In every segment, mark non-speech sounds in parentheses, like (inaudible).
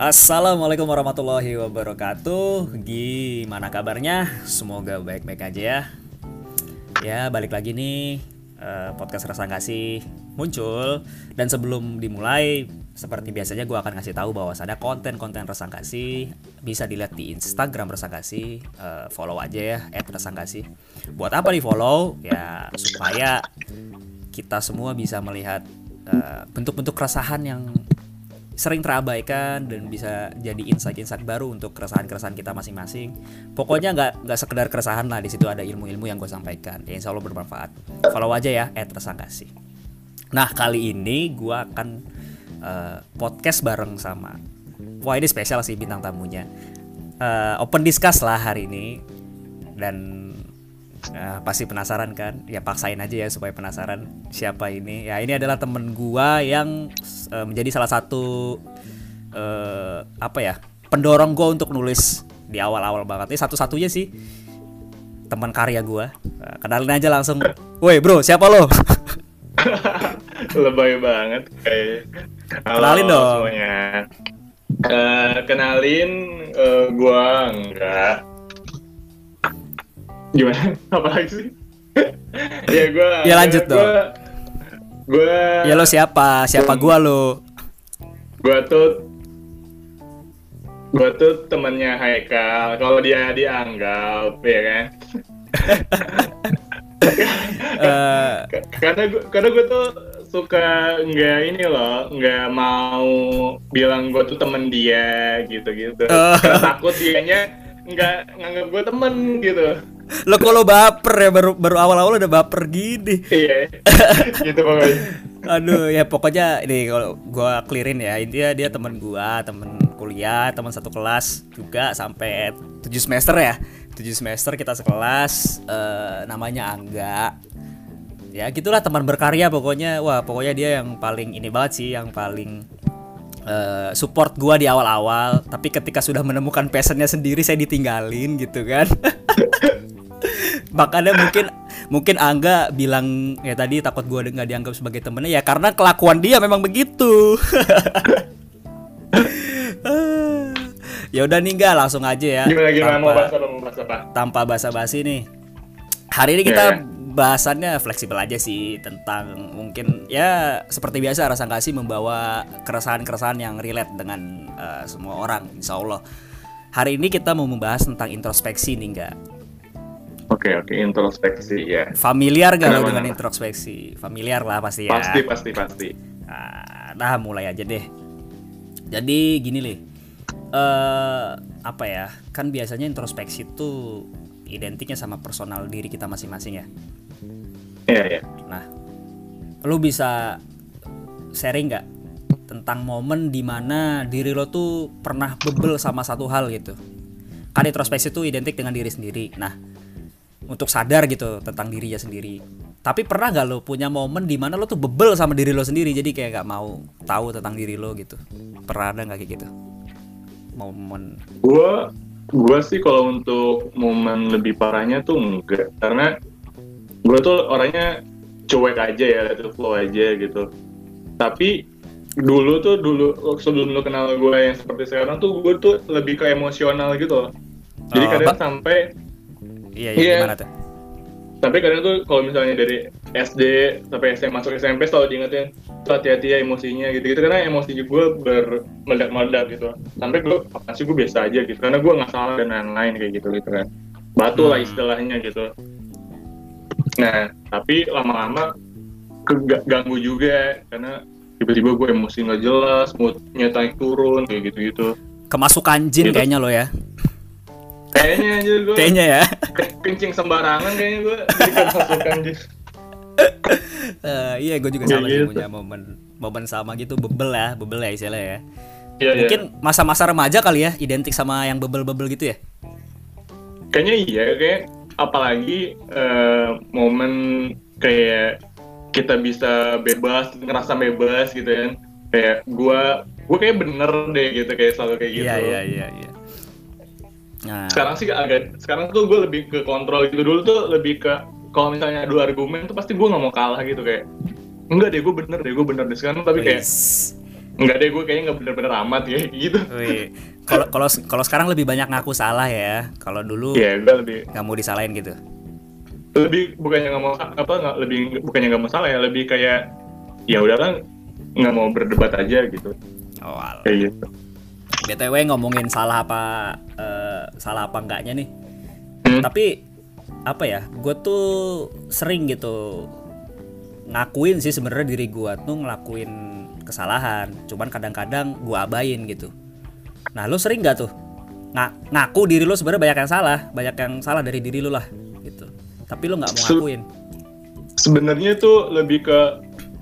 Assalamualaikum warahmatullahi wabarakatuh. Gimana kabarnya? Semoga baik-baik aja ya. Ya balik lagi nih eh, Podcast Rasa Kasih muncul. Dan sebelum dimulai Seperti biasanya gue akan kasih tahu bahwa ada konten-konten Rasa Kasih Bisa dilihat di Instagram Rasa Kasih Eh, Follow aja ya At Buat apa di follow? Ya supaya kita semua bisa melihat eh, bentuk-bentuk keresahan yang sering terabaikan dan bisa jadi insight-insight baru untuk keresahan-keresahan kita masing-masing. Pokoknya nggak nggak sekedar keresahan lah di situ ada ilmu-ilmu yang gue sampaikan. Ya insya Allah bermanfaat. Follow aja ya @resangkasih. Nah kali ini gue akan eh, podcast bareng sama. Wah ini spesial sih bintang tamunya. Eh, open discuss lah hari ini dan eh, pasti penasaran kan? Ya paksain aja ya supaya penasaran siapa ini. Ya ini adalah temen gua yang eh, menjadi salah satu eh, apa ya pendorong gua untuk nulis di awal-awal banget. Ini satu-satunya sih teman karya gua. Eh, kenalin aja langsung. Woi bro, siapa lo? (laughs) Lebay banget kayak. Halo Kenalin dong. Semuanya. Eh, kenalin eh, gua enggak. Gimana? (laughs) Apa lagi sih? (laughs) ya gua. Ya, lanjut gua, dong. Gua. ya lo siapa? Siapa gua lo? Gua tuh. Gua tuh temennya Haikal. Kalau dia dianggap, ya kan? (laughs) Eh, karena gue karena gue tuh suka nggak ini loh nggak mau bilang gue tuh temen dia gitu gitu Oh. karena takut dianya nggak nganggap gue temen gitu lo kalau baper ya baru baru awal-awal udah baper gini. iya. (laughs) Gitu pokoknya Aduh ya pokoknya ini kalau gua clearin ya intinya dia teman gua teman kuliah teman satu kelas juga sampai 7 semester ya. 7 semester kita sekelas eh, namanya Angga. Ya gitulah teman berkarya pokoknya. Wah pokoknya dia yang paling ini banget sih yang paling eh, support gua di awal-awal. Tapi ketika sudah menemukan passionnya sendiri saya ditinggalin gitu kan (laughs) makanya mungkin mungkin Angga bilang ya tadi takut gua nggak dianggap sebagai temennya. Ya karena kelakuan dia memang begitu. (laughs) Ya udah nih nggak langsung aja ya. Gimana gimana? Tanpa, bahas apa? Mau bahas apa? tanpa basa-basi nih. Hari ini kita Iya, iya. bahasannya fleksibel aja sih tentang mungkin ya seperti biasa rasa kasih membawa keresahan-keresahan yang relate dengan eh, semua orang insya Allah. Hari ini kita mau membahas tentang introspeksi nih nggak oke oke introspeksi ya Familiar gak lo dengan introspeksi? Familiar lah pasti ya. pasti pasti pasti Nah, nah, mulai aja deh. Jadi gini nih. eh apa ya? Kan biasanya introspeksi itu identiknya sama personal diri kita masing-masing ya. iya iya Nah, lu bisa sharing nggak tentang momen di mana diri lo tuh pernah bebel sama satu hal gitu? Kan introspeksi itu identik dengan diri sendiri. Nah, untuk sadar gitu tentang dirinya sendiri. Tapi pernah nggak lo punya momen di mana lo tuh bebel sama diri lo sendiri, jadi kayak nggak mau tahu tentang diri lo gitu? Pernah ada nggak kayak gitu? Momen Gua gua sih kalau untuk momen lebih parahnya tuh enggak karena gua tuh orangnya cuek aja ya let it flow aja gitu tapi dulu tuh dulu sebelum lu kenal gue yang seperti sekarang tuh gue tuh lebih ke emosional gitu loh jadi Oh, kadang sampai iya iya. gimana tuh? sampai kadang tuh kalau misalnya dari SD sampai SMP masuk SMP selalu diingetin tuh hati-hati ya emosinya gitu gitu karena emosi gue bermeledak-meledak gitu. Sampai gue apa sih gue biasa aja gitu. Karena gue nggak salah dan lain-lain kayak gitu gitu kan. Batu lah Hmm. istilahnya gitu. Nah tapi lama-lama keganggu juga. Karena tiba-tiba gue emosi nggak jelas moodnya naik turun kayak gitu-gitu. Kemasukan jin Itu- kayaknya lo ya. Kayaknya aja gue Kayaknya ya. ke- kencing sembarangan kayaknya gue jadi kemasukan gitu. Eh, iya gue juga sama sih gitu. punya momen momen sama gitu bebel ya bebel ya istilahnya ya. Iya, iya. mungkin masa-masa remaja kali ya identik sama yang bebel-bebel gitu ya? Kayaknya iya kayak apalagi eh, momen kayak kita bisa bebas ngerasa bebas gitu kan. Kayak gua gua kayak bener deh gitu kayak selalu kayak gitu. iya iya iya iya nah sekarang sih agak sekarang tuh gue lebih ke kontrol gitu dulu tuh lebih ke kalau misalnya adu argumen tuh pasti gue nggak mau kalah gitu kayak enggak deh gue bener deh gue bener deh sekarang tapi kayak. Enggak deh gue kayaknya nggak bener-bener amat ya (laughs) gitu. Kalau kalau kalau sekarang lebih banyak ngaku salah ya. Kalau dulu Iya gue lebih nggak mau disalahin gitu. lebih bukannya nggak mau apa nggak lebih bukannya nggak mau salah ya lebih kayak ya udah kan nggak mau berdebat aja gitu Oh, alah. kayak gitu. BTW ngomongin salah apa eh, salah apa enggaknya nih. Hmm. Tapi apa ya? Gue tuh sering gitu ngakuin sih sebenarnya diri gue tuh ngelakuin kesalahan. Cuman kadang-kadang gue abain gitu. Nah, lu sering gak tuh Nga- ngaku diri lu sebenarnya banyak yang salah, banyak yang salah dari diri lu lah gitu. Tapi lu nggak mau Se- ngakuin. sebenarnya tuh lebih ke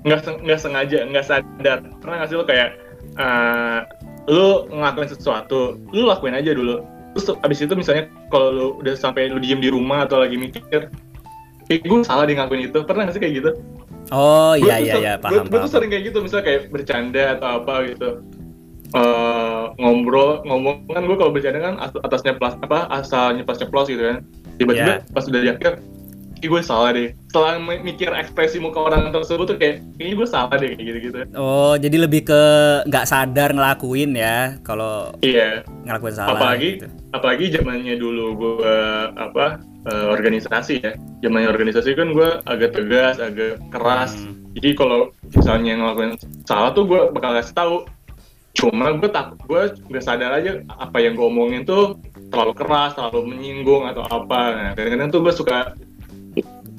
nggak nggak sengaja nggak sadar pernah nggak sih lo kayak eh, lu ngelakuin sesuatu lu lakuin aja dulu. Terus abis itu misalnya kalau lu udah sampai lu diem di rumah atau lagi mikir kayak gue salah di ngelakuin itu. Pernah nggak sih kayak gitu? Oh iya iya iya paham paham. tuh sering kayak gitu misalnya kayak bercanda atau apa gitu. Eh, ngobrol ngomong kan gue kalau bercanda kan as- atasnya plus apa asalnya plus ceplos gitu kan. Tiba-tiba Ya. pas udah di akhir Ih, gue salah deh setelah mi- mikir ekspresi muka orang tersebut tuh kayak ini gue salah deh kayak gitu-gitu Oh jadi lebih ke nggak sadar ngelakuin ya kalau iya ngelakuin salah. apalagi gitu. apalagi zamannya dulu gue apa eh, organisasi ya zamannya organisasi kan gue agak tegas agak keras Hmm. jadi kalau misalnya ngelakuin salah tuh gue bakal kasih tahu cuma gue tak gue nggak sadar aja apa yang gue omongin tuh terlalu keras terlalu menyinggung atau apa nah kadang-kadang tuh gue suka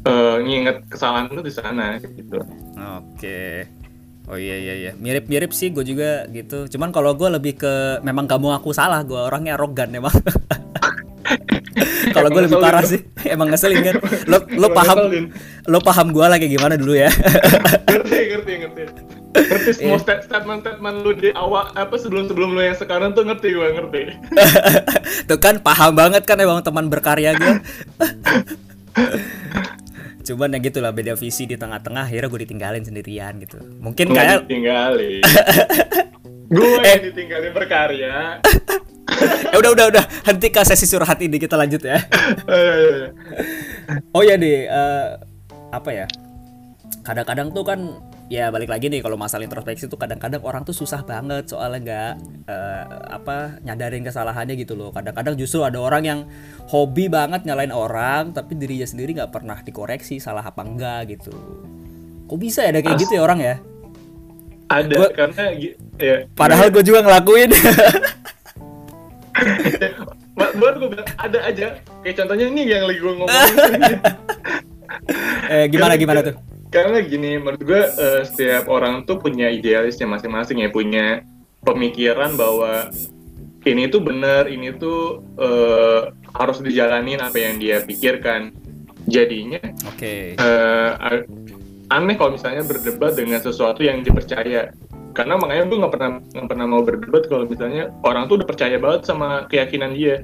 eh, nginget kesalahan tuh di sana gitu Oke. Oh iya iya iya. Mirip-mirip sih gue juga gitu. Cuman kalau gue lebih ke memang gak mau aku salah. Gue orangnya arogan emang. (laughs) kalau gue lebih parah sih. Emang ngeselin kan. Lo lo paham ngeselin. lo paham gue kayak gimana dulu ya. ngerti ngerti ngerti ngerti semua stat- statement statement lu di awal apa sebelum sebelum lu yang sekarang tuh ngerti gue ngerti (laughs) Tuh kan paham banget kan emang teman berkarya gue. (laughs) Cuman ya gitu lah beda visi di tengah-tengah akhirnya gue ditinggalin sendirian gitu. Mungkin kayak ditinggalin (laughs) gue Eh. yang ditinggalin berkarya eh (laughs) udah udah udah hentikan sesi surhat ini kita lanjut ya. Ayo, ayo, ayo. Oh ya deh, eh, apa ya? Kadang-kadang tuh kan ya balik lagi nih kalau masalah introspeksi tuh kadang-kadang orang tuh susah banget soalnya nggak eh, apa nyadarin kesalahannya gitu loh. Kadang-kadang justru ada orang yang hobi banget nyalain orang tapi dirinya sendiri nggak pernah dikoreksi salah apa enggak gitu. Kok bisa ya ada kayak gitu ya orang ya? ada Gua- karena ya Padahal gue juga ngelakuin. (laughs) Buat gue bilang ada aja kayak contohnya ini yang lagi gue ngomong (laughs) eh, gimana gimana tuh? Karena gini menurut gue eh, setiap orang tuh punya idealisnya masing-masing ya punya pemikiran bahwa ini tuh benar ini tuh eh, harus dijalanin apa yang dia pikirkan. Jadinya Oke. eh, a- aneh kalau misalnya berdebat dengan sesuatu yang dipercaya. Karena makanya gue nggak pernah nggak pernah mau berdebat kalau misalnya orang tuh udah percaya banget sama keyakinan dia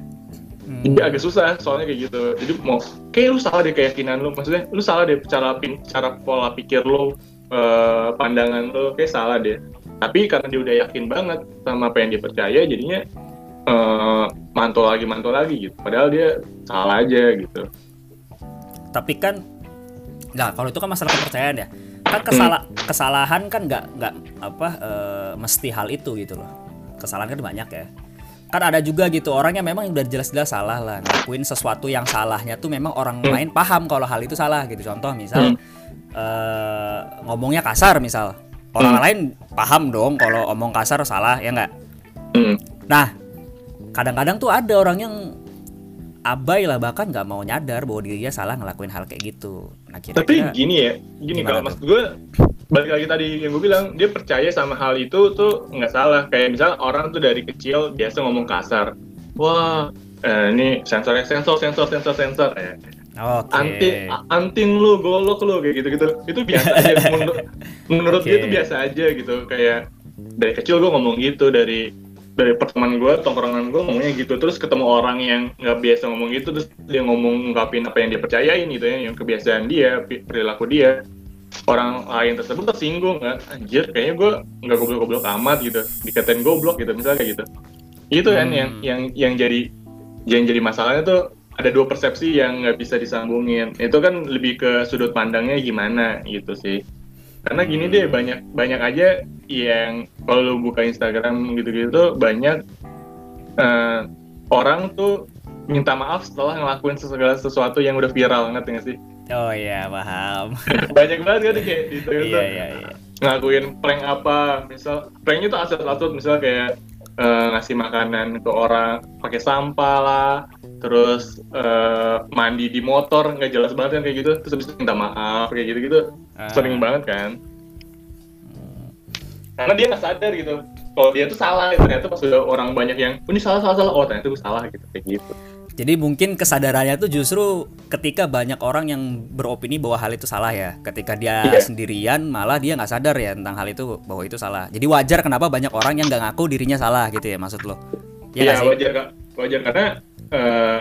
Hmm. jadi agak susah soalnya kayak gitu. Jadi mau kayak lu salah deh keyakinan lu. Maksudnya lu salah deh cara pin cara pola pikir lu eh, pandangan lu kayak salah deh. Tapi karena dia udah yakin banget sama apa yang dia percaya jadinya eh, mantul lagi mantul lagi gitu. Padahal dia salah aja gitu. Tapi kan nggak kalau itu kan masalah kepercayaan ya. Kan kesala kesalahan kan nggak nggak apa eh, mesti hal itu gitu loh. Kesalahan kan banyak ya kan ada juga gitu orang yang memang udah jelas-jelas salah lah ngakuin sesuatu yang salahnya tuh memang orang lain paham kalau hal itu salah gitu contoh misal eh, ngomongnya kasar misal orang Hmm. lain paham dong kalau omong kasar salah ya nggak Hmm. Nah, kadang-kadang tuh ada orang yang abai lah bahkan nggak mau nyadar bahwa dirinya salah ngelakuin hal kayak gitu. Nah, Tapi kira-kira gini ya, gini kalau tuh? maksud gue balik lagi tadi yang gue bilang dia percaya sama hal itu tuh nggak salah. Kayak misal orang tuh dari kecil biasa ngomong kasar, wah eh, ini sensornya sensor sensor sensor sensor ya. Oke. Anti anting lu, golok lu kayak gitu-gitu. Itu biasa aja (laughs) menurut, menurut dia Oke. tuh biasa aja gitu. Kayak dari kecil gue ngomong gitu dari dari pertemanan gue, tongkrongan gue ngomongnya gitu. Terus ketemu orang yang nggak biasa ngomong gitu, terus dia ngomong ngungkapin apa yang dia percayain gitu ya, yang kebiasaan dia, perilaku dia. Orang lain tersebut tersinggung kan, anjir kayaknya gue nggak goblok-goblok amat gitu, dikatain goblok gitu misalnya kayak gitu. Itu kan Hmm. yang yang yang jadi yang jadi masalahnya tuh ada dua persepsi yang nggak bisa disambungin. Itu kan lebih ke sudut pandangnya gimana gitu sih. Karena gini deh banyak banyak aja yang kalau lu buka Instagram gitu-gitu banyak eh, orang tuh minta maaf setelah ngelakuin segala sesuatu yang udah viral ngerti gak sih? Oh iya paham. (laughs) banyak banget kan kayak di Twitter iya iya iya. ngelakuin prank apa misal pranknya tuh asal-asal misal kayak eh, ngasih makanan ke orang pakai sampah lah terus eh, mandi di motor nggak jelas banget kan kayak gitu terus habis minta maaf kayak gitu gitu Ah. sering banget kan karena dia nggak sadar gitu kalau dia tuh salah ternyata pas udah orang banyak yang oh, ini salah salah salah oh ternyata gue salah gitu kayak gitu Jadi mungkin kesadarannya tuh justru ketika banyak orang yang beropini bahwa hal itu salah ya. Ketika dia Iya. sendirian malah dia nggak sadar ya tentang hal itu bahwa itu salah. Jadi wajar kenapa banyak orang yang nggak ngaku dirinya salah gitu ya maksud lo? Iya sih? wajar kak, wajar karena eh,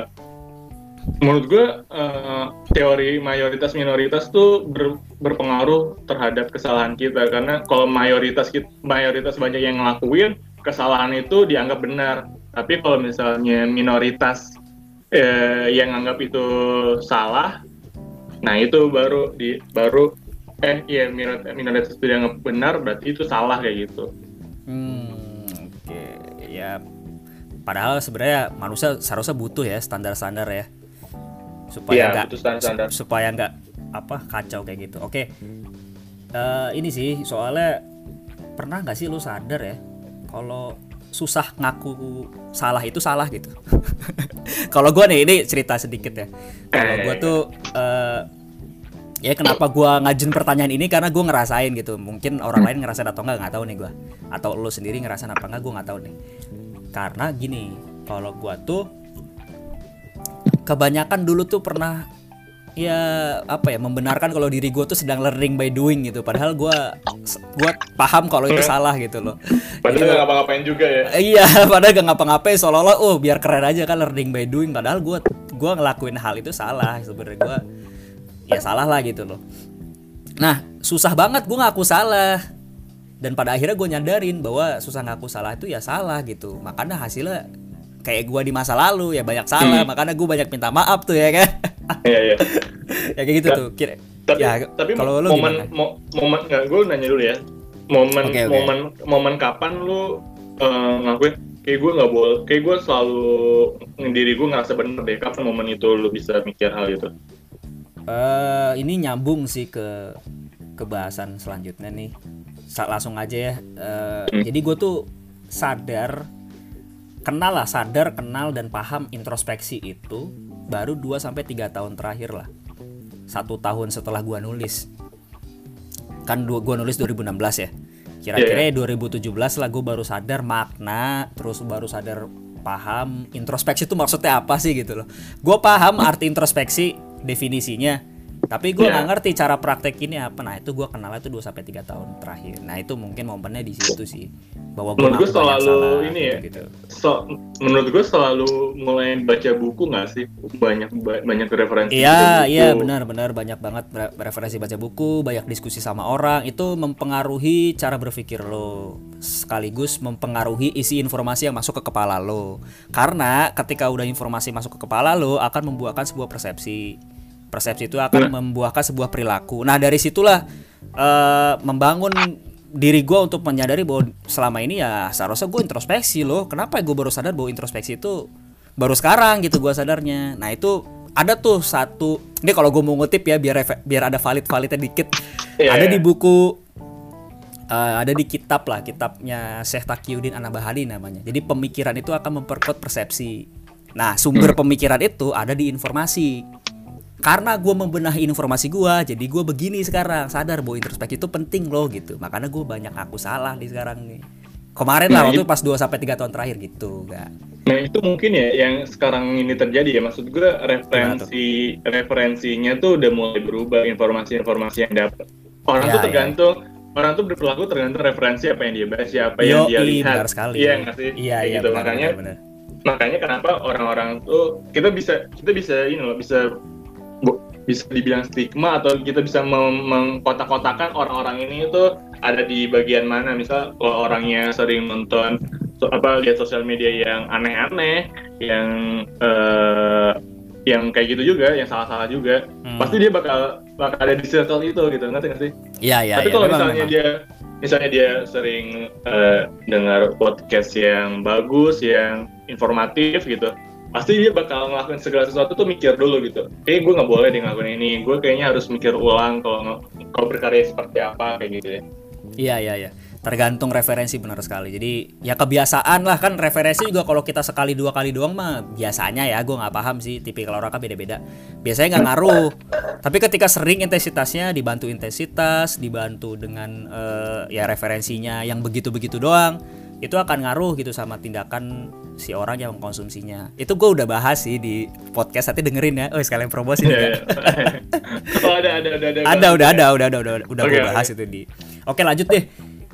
menurut gue eh, teori mayoritas minoritas tuh ber- berpengaruh terhadap kesalahan kita karena kalau mayoritas kit- mayoritas banyak yang ngelakuin kesalahan itu dianggap benar, tapi kalau misalnya minoritas eh, yang anggap itu salah, nah itu baru di baru eh iya minoritas, itu dianggap benar berarti itu salah kayak gitu. Hmm, oke ya. Padahal sebenarnya manusia seharusnya butuh ya standar-standar ya supaya Iya, nggak supaya nggak apa kacau kayak gitu. Oke, Eh, ini sih soalnya pernah nggak sih lu sadar ya kalau susah ngaku salah itu salah gitu. (laughs) kalau gua nih ini cerita sedikit ya. Kalau Eh, gua tuh eh, ya kenapa gua ngajin pertanyaan ini karena gua ngerasain gitu. Mungkin orang lain ngerasain atau enggak nggak tahu nih gua. Atau lu sendiri ngerasain apa enggak gua nggak tahu nih. Karena gini, kalau gua tuh kebanyakan dulu tuh pernah ya apa ya membenarkan kalau diri gue tuh sedang learning by doing gitu. Padahal gue gua paham kalau itu salah gitu loh. Padahal nggak ngapa-ngapain juga ya. (laughs) Iya padahal gak ngapa-ngapain. Seolah-olah oh biar keren aja kan learning by doing. Padahal gue gua ngelakuin hal itu salah. Sebenarnya gue ya salah lah gitu loh. Nah susah banget gue ngaku salah. Dan pada akhirnya gue nyadarin bahwa susah ngaku salah itu ya salah gitu. Makanya hasilnya kayak gue di masa lalu ya banyak salah makanya gue banyak minta maaf tuh ya kan Iya iya. (laughs) ya kayak gitu tuh kira Tapi ya tapi kalau lu momen mo- momen nggak gue nanya dulu ya. Momen Oke, oke. momen momen kapan lu eh, ngakuin kayak gue nggak boleh kayak gue selalu diri gue ngerasa bener deh kapan momen itu lu bisa mikir hal itu Eh, ini nyambung sih ke kebahasan selanjutnya nih. Sa- langsung aja ya. Eh, Jadi gue tuh sadar, kenal lah, sadar, kenal dan paham introspeksi itu baru 2 sampai 3 tahun terakhir lah. Satu tahun setelah gua nulis. Kan du- gua nulis 2016 ya. Kira-kira 2017 lah gue baru sadar makna, terus baru sadar paham introspeksi itu maksudnya apa sih gitu loh. Gue paham arti introspeksi definisinya, tapi gue Iya. nggak ngerti cara praktek ini apa. Nah itu gue kenal itu 2 sampai 3 tahun terakhir. Nah itu mungkin momennya di situ sih, bahwa gue Menurut gue selalu ini ya. gitu. so, menurut gue selalu mulai baca buku nggak sih banyak ba- banyak referensi Iya, iya buku. benar-benar banyak banget re- referensi baca buku, banyak diskusi sama orang, itu mempengaruhi cara berpikir lo, sekaligus mempengaruhi isi informasi yang masuk ke kepala lo. Karena ketika udah informasi masuk ke kepala lo akan membuahkan sebuah persepsi. Persepsi itu akan membuahkan sebuah perilaku. Nah, dari situlah eh, membangun diri gue untuk menyadari bahwa selama ini ya seharusnya gue introspeksi loh. Kenapa gue baru sadar bahwa introspeksi itu baru sekarang gitu gue sadarnya. Nah itu ada tuh satu. Ini kalau gue mau ngutip ya biar biar ada valid validnya dikit. Iya, ada iya. di buku eh, ada di kitab lah kitabnya Syekh Taqiyuddin Anabahali namanya. Jadi pemikiran itu akan memperkuat persepsi. Nah sumber pemikiran itu ada di informasi. Karena gue membenahi informasi gue, jadi gue begini sekarang sadar bahwa introspeksi itu penting loh gitu. Makanya gue banyak aku salah nih sekarang nih. Kemarin lah Nah, waktu itu- pas 2 sampai 3 tahun terakhir gitu, enggak. Nah itu mungkin ya yang sekarang ini terjadi ya maksud gue referensi referensinya tuh udah mulai berubah informasi-informasi yang dapat orang Ya, tuh ya. tergantung orang tuh berperilaku tergantung referensi apa yang dia baca apa yang dia Yoi, lihat benar sekali. iya nggak sih Iya, iya, gitu benar, makanya benar, benar. makanya kenapa orang-orang tuh kita bisa kita bisa ini loh bisa bisa dibilang stigma atau kita bisa mengkotak-kotakan orang-orang ini itu ada di bagian mana misal kalau orangnya sering nonton so- apa lihat sosial media yang aneh-aneh yang eh, yang kayak gitu juga yang salah-salah juga Hmm. pasti dia bakal bakal ada di circle itu gitu ngerti nggak sih Iya, iya, tapi iya, kalau misalnya memang. dia misalnya dia sering uh, dengar podcast yang bagus, yang informatif gitu, pasti dia bakal ngelakuin segala sesuatu tuh mikir dulu gitu. Eh gue nggak boleh deh ngelakuin ini, gue kayaknya harus mikir ulang kalau kalau berkarya seperti apa kayak gitu ya. Iya iya iya. Tergantung referensi benar sekali. Jadi ya kebiasaan lah kan. Referensi juga kalau kita sekali dua kali doang mah biasanya ya gue nggak paham sih. Tipikal orang kan beda-beda. Biasanya nggak ngaruh. Tapi ketika sering intensitasnya dibantu intensitas dibantu dengan uh, ya referensinya yang begitu-begitu doang itu akan ngaruh gitu sama tindakan si orang yang mengkonsumsinya. Itu gue udah bahas sih di podcast nanti dengerin ya. Oh sekalian promosi yeah, ya oh ada ada ada ada. Ada udah ada udah udah udah udah okay, gue bahas okay. itu di. Oke lanjut deh.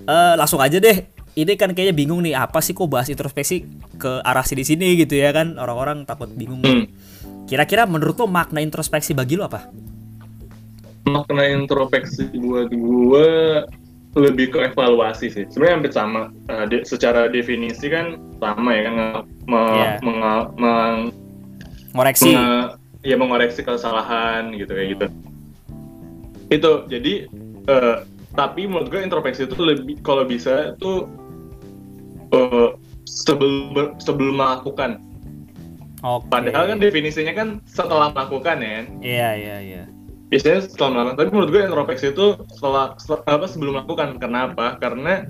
Uh, langsung aja deh. Ini kan kayaknya bingung nih apa sih kok bahas introspeksi ke arah sini sini gitu ya kan? Orang-orang takut bingung. Hmm. kira-kira menurut lo makna introspeksi bagi lo apa? Makna introspeksi buat gue lebih ke evaluasi sih. Sebenarnya hampir sama. Uh, de secara definisi kan sama ya kan me yeah. meng meng mengoreksi. ya mengoreksi kesalahan gitu kayak gitu. Itu jadi uh, tapi menurut gue introspeksi itu lebih kalau bisa itu uh, sebelum sebelum melakukan. Okay. padahal kan definisinya kan setelah melakukan ya iya iya iya biasanya setelah melakukan tapi menurut gue introspeksi itu setelah, setelah apa sebelum melakukan kenapa karena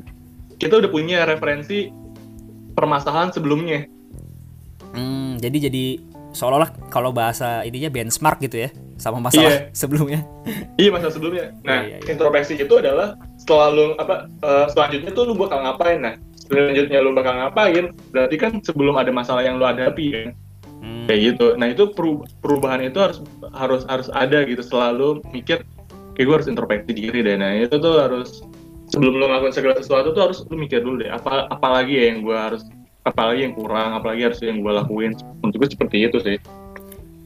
kita udah punya referensi permasalahan sebelumnya hmm, jadi jadi seolah-olah kalau bahasa ininya benchmark gitu ya sama masalah iya. (laughs) sebelumnya. iya masalah sebelumnya. Nah iya, iya, iya. introspeksi itu adalah setelah lu apa uh, selanjutnya tuh lu bakal ngapain nah selanjutnya lu bakal ngapain berarti kan sebelum ada masalah yang lu hadapi kan hmm. kayak gitu. Nah itu perubahan itu harus harus harus ada gitu. Selalu mikir kayak gue harus introspeksi diri deh. Nah itu tuh harus sebelum lu ngelakuin segala sesuatu tuh harus lu mikir dulu deh apa apalagi ya yang gue harus apalagi yang kurang apalagi harus yang gue lakuin. Untuk gue seperti itu sih.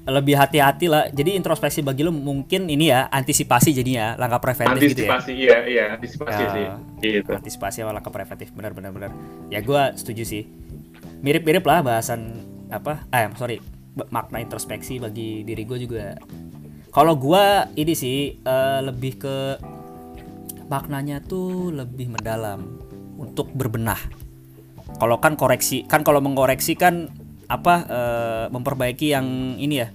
Lebih hati-hati lah. Jadi introspeksi bagi lo mungkin ini ya antisipasi jadi ya langkah preventif antisipasi, gitu ya? Antisipasi iya iya. Antisipasi ya, sih. Gitu. Antisipasi sama langkah preventif. Benar benar benar. Ya gue setuju sih. Mirip-mirip lah bahasan apa eh sorry makna introspeksi bagi diri gue juga kalau gue ini sih uh, lebih ke maknanya tuh lebih mendalam untuk berbenah kalau kan koreksi kan kalau mengoreksi kan apa e, memperbaiki yang ini ya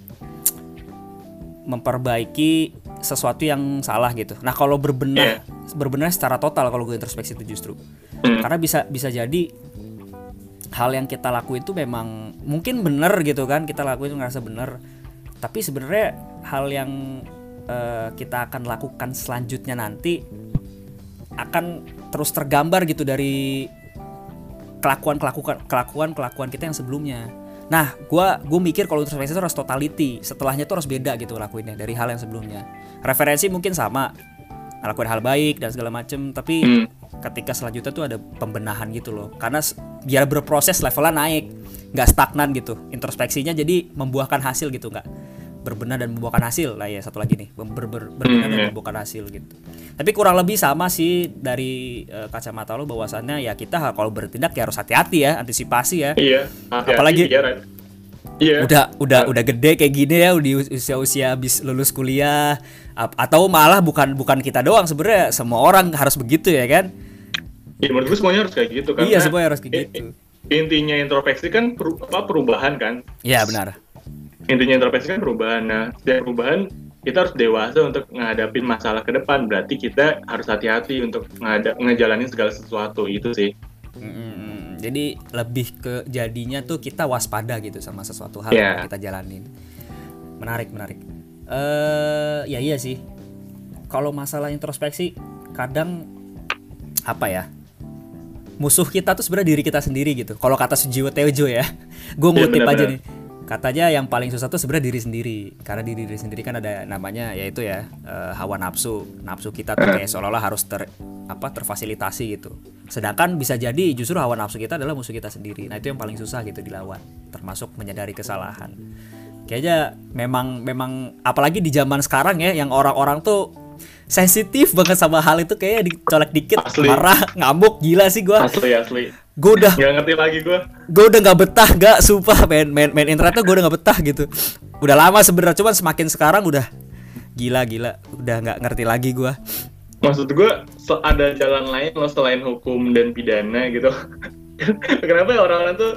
memperbaiki sesuatu yang salah gitu. Nah kalau berbenah yeah. berbenah secara total kalau gue introspeksi itu justru mm. karena bisa bisa jadi hal yang kita lakuin itu memang mungkin benar gitu kan kita lakuin ngerasa benar tapi sebenarnya hal yang uh, kita akan lakukan selanjutnya nanti akan terus tergambar gitu dari kelakuan kelakuan kelakuan kelakuan kita yang sebelumnya. Nah gue gue mikir kalau introspeksi itu harus totality setelahnya tuh harus beda gitu lakuinnya dari hal yang sebelumnya. Referensi mungkin sama lakuin hal baik dan segala macem tapi hmm. Ketika selanjutnya tuh ada pembenahan gitu loh. Karena biar berproses levelnya naik nggak stagnan gitu. Introspeksinya jadi membuahkan hasil gitu nggak berbenah dan membuahkan hasil. Lah ya satu lagi nih ber, ber, berbenah hmm, dan iya. membuahkan hasil gitu. Tapi kurang lebih sama sih dari uh, kacamata lo bahwasannya ya kita kalau bertindak ya harus hati-hati ya antisipasi ya. Iya hati -hati, apalagi iya, iya. udah udah udah gede kayak gini ya di usia-usia habis lulus kuliah atau malah bukan bukan kita doang sebenarnya semua orang harus begitu ya kan? Iya menurut gue semuanya harus kayak gitu kan iya semuanya harus kayak gitu. intinya introspeksi kan perubahan kan? Iya benar. Intinya introspeksi kan perubahan. Nah setiap perubahan kita harus dewasa untuk menghadapi masalah ke depan. Berarti kita harus hati-hati untuk ngejalanin segala sesuatu itu sih. Hmm, jadi lebih ke jadinya tuh kita waspada gitu sama sesuatu hal yeah. yang kita jalanin. Menarik menarik uh, ya iya sih. Kalau masalah introspeksi kadang apa ya musuh kita tuh sebenarnya diri kita sendiri gitu. Kalau kata Sujiwo Tejo ya (laughs) gue iya, ngutip yeah, aja nih. Katanya yang paling susah tuh sebenarnya diri sendiri. Karena di diri sendiri kan ada namanya yaitu ya uh, hawa nafsu. Nafsu kita tuh kayak seolah-olah harus ter apa terfasilitasi gitu. Sedangkan bisa jadi justru hawa nafsu kita adalah musuh kita sendiri. Nah itu yang paling susah gitu dilawan. Termasuk menyadari kesalahan kayaknya memang memang apalagi di zaman sekarang ya yang orang-orang tuh sensitif banget sama hal itu kayak dicolek dikit asli. marah ngamuk gila sih gue asli asli. Gue udah nggak ngerti lagi gue gue udah nggak betah gak sumpah. Main main main internet tuh gue udah nggak betah gitu. Udah lama sebenarnya cuman semakin sekarang udah gila gila. Udah nggak ngerti lagi gue maksud gue ada jalan lain loh selain hukum dan pidana gitu. (laughs) Kenapa ya orang-orang tuh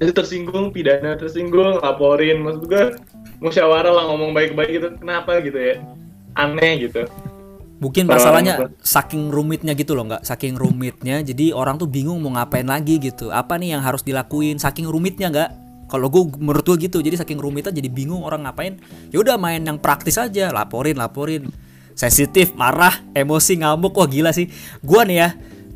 itu tersinggung pidana tersinggung laporin maksud gue musyawarah lah ngomong baik-baik gitu kenapa gitu ya aneh gitu Mungkin masalahnya saking rumitnya gitu loh nggak? Saking rumitnya, jadi orang tuh bingung mau ngapain lagi gitu. Apa nih yang harus dilakuin? Saking rumitnya nggak? Kalau gue menurut gue gitu, jadi saking rumitnya jadi bingung orang ngapain. Ya udah main yang praktis aja, laporin, laporin. Sensitif, marah, emosi, ngamuk, wah gila sih. Gua nih ya,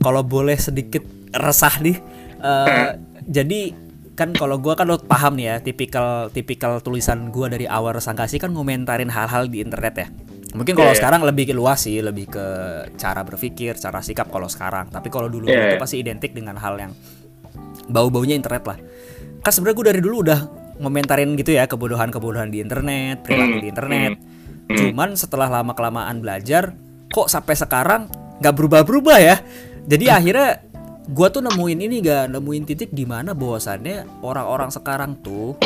kalau boleh sedikit resah nih. eh, jadi kan kalau gua kan lo paham nih ya, tipikal tipikal tulisan gua dari awal resangkasi kan ngomentarin hal-hal di internet ya. Mungkin kalau Iya, iya. sekarang lebih luas sih, lebih ke cara berpikir, cara sikap kalau sekarang. Tapi kalau dulu Iya, itu iya. pasti identik dengan hal yang bau-baunya internet lah. Kan sebenarnya gue dari dulu udah ngomentarin gitu ya kebodohan-kebodohan di internet, perilaku Hmm, di internet. hmm. Cuman setelah lama kelamaan belajar, kok sampai sekarang nggak berubah-berubah ya. Jadi akhirnya gua tuh nemuin ini gak nemuin titik di mana bahwasannya orang-orang sekarang tuh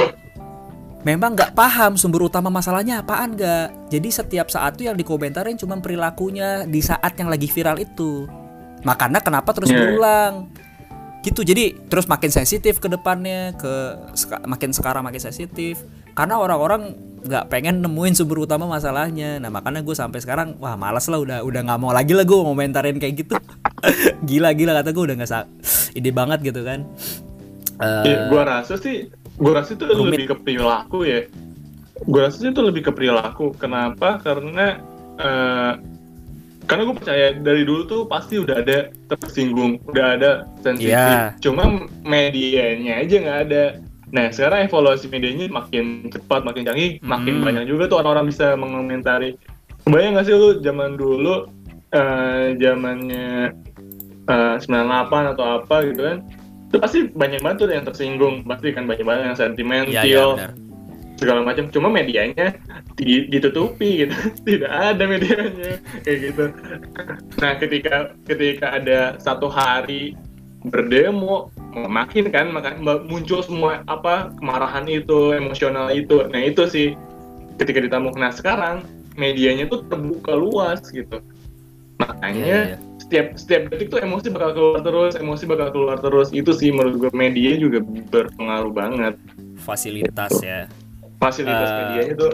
memang nggak paham sumber utama masalahnya apaan gak. Jadi setiap saat tuh yang dikomentarin cuma perilakunya di saat yang lagi viral itu. Makanya kenapa terus Iya. berulang? Gitu. Jadi terus makin sensitif ke depannya, ke seka- makin sekarang makin sensitif. Karena orang-orang nggak pengen nemuin sumber utama masalahnya. Nah makanya gue sampai sekarang wah malas lah udah udah nggak mau lagi lah gue ngomentarin kayak gitu. (laughs) gila gila kata gue udah nggak ide banget gitu kan. Eh, Ya, gua rasa sih, gua rasa itu rumit. lebih ke perilaku ya. Gua rasa itu lebih ke perilaku. Kenapa? Karena eh, karena gue percaya dari dulu tuh pasti udah ada tersinggung, udah ada sensitif. Iya. Cuma medianya aja nggak ada. Nah sekarang evaluasi medianya makin cepat, makin canggih, makin Hmm. banyak juga tuh orang-orang bisa mengomentari. Kebayang nggak sih lu zaman dulu, eh, zamannya eh, 98 atau apa gitu kan? Itu pasti banyak banget tuh yang tersinggung, pasti kan banyak banget yang sentimental, Iya iya benar. segala macam. Cuma medianya di- ditutupi gitu, (laughs) tidak ada medianya kayak gitu. Nah ketika ketika ada satu hari berdemo, makin kan makan muncul semua apa kemarahan itu, emosional itu. Nah itu sih ketika ditamu. Nah sekarang medianya tuh terbuka luas gitu. Makanya Iya, iya. setiap setiap detik tuh emosi bakal keluar terus, emosi bakal keluar terus. Itu sih menurut gue media juga berpengaruh banget. Fasilitas ya. Fasilitas Eh, medianya tuh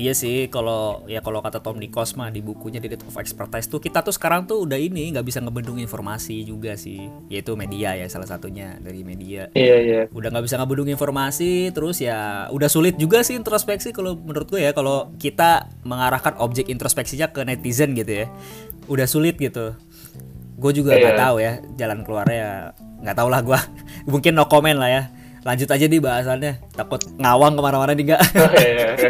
Iya sih, kalau ya kalau kata Tom Nikos mah di bukunya Depth of Expertise tuh kita tuh sekarang tuh udah ini nggak bisa ngebendung informasi juga sih, yaitu media ya salah satunya dari media. Iya iya. Udah nggak bisa ngebendung informasi, terus ya udah sulit juga sih introspeksi kalau menurut gue ya kalau kita mengarahkan objek introspeksinya ke netizen gitu ya, udah sulit gitu. Gue juga nggak Iya. tahu ya jalan keluarnya ya nggak tahu lah gue, (laughs) mungkin no comment lah ya. Lanjut aja di bahasannya, takut ngawang ke mana-mana nih nggak. Iya, iya.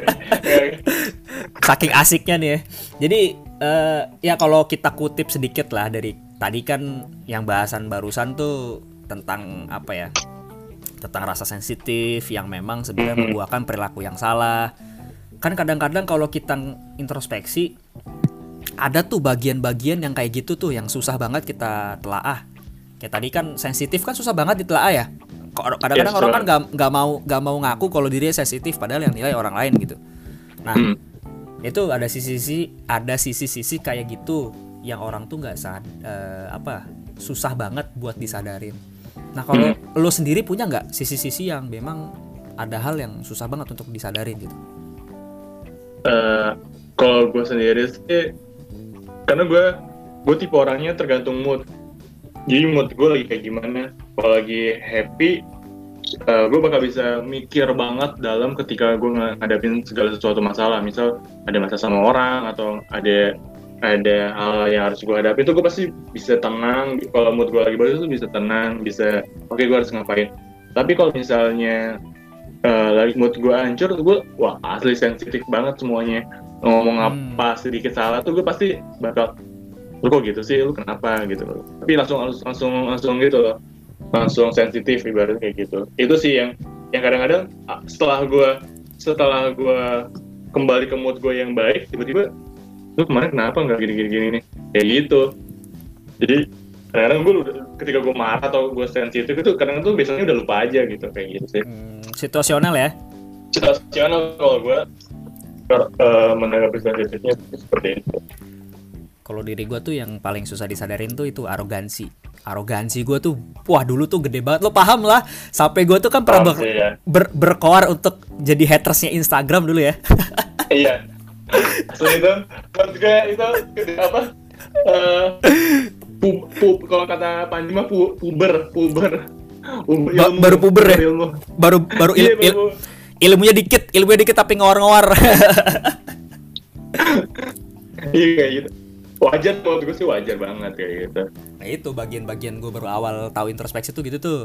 saking asiknya nih ya. Jadi eh, ya kalau kita kutip sedikit lah dari tadi kan yang bahasan barusan tuh tentang apa ya? Tentang rasa sensitif yang memang sebenarnya Mhm. membuahkan perilaku yang salah. Kan kadang-kadang kalau kita introspeksi ada tuh bagian-bagian yang kayak gitu tuh yang susah banget kita telaah. Kayak tadi kan sensitif kan susah banget ditelaah ya. Kadang-kadang Yes, orang kan nggak mau nggak mau ngaku kalau dirinya sensitif padahal yang nilai orang lain gitu. Nah, Hmm. itu ada sisi-sisi ada sisi-sisi kayak gitu yang orang tuh nggak sad eh, apa susah banget buat disadarin. Nah kalau lo sendiri punya nggak sisi-sisi yang memang ada hal yang susah banget untuk disadarin gitu? Eh, kalau gue sendiri sih, karena gue gue tipe orangnya tergantung mood. Jadi mood gue lagi kayak gimana. Kalau lagi happy, eh, gue bakal bisa mikir banget dalam ketika gue ngadapin segala sesuatu masalah. Misal ada masalah sama orang atau ada ada hal yang harus gue hadapi itu gue pasti bisa tenang. Kalau mood gue lagi bagus tuh bisa tenang, bisa oke gue harus ngapain. Tapi kalau misalnya eh, lagi mood gue hancur, gue wah asli sensitif banget semuanya. Ngomong Hmm. apa sedikit salah tuh gue pasti bakal lu kok gitu sih, lu kenapa gitu. Tapi langsung langsung langsung, langsung gitu loh, langsung sensitif ibaratnya kayak gitu. Itu sih yang yang kadang-kadang ah, setelah gue setelah gue kembali ke mood gue yang baik, tiba-tiba lu kemarin kenapa nggak gini-gini gini nih, kayak gitu. Jadi kadang-kadang gue udah ketika gue marah atau gue sensitif itu kadang tuh biasanya udah lupa aja gitu kayak gitu sih Hmm, situasional ya? situasional kalau gue uh, menanggapi sensitifnya seperti itu. kalau diri gue tuh yang paling susah disadarin tuh itu arogansi arogansi gue tuh wah dulu tuh gede banget. Lo paham lah sampai gue tuh kan pernah ber, ya. ber, berkoar untuk jadi hatersnya Instagram dulu ya. (laughs) Iya. So itu menurut gue itu apa? Uh, pu, pu, kalau kata Panji mah pu, puber puber. Ilmu, ba baru puber ya? ilmu. baru baru il, il, ilmunya dikit ilmunya dikit tapi ngawar-ngawar (laughs) iya kayak gitu wajar menurut gue sih wajar banget kayak gitu. Nah itu bagian-bagian gue baru awal tahu introspeksi tuh gitu tuh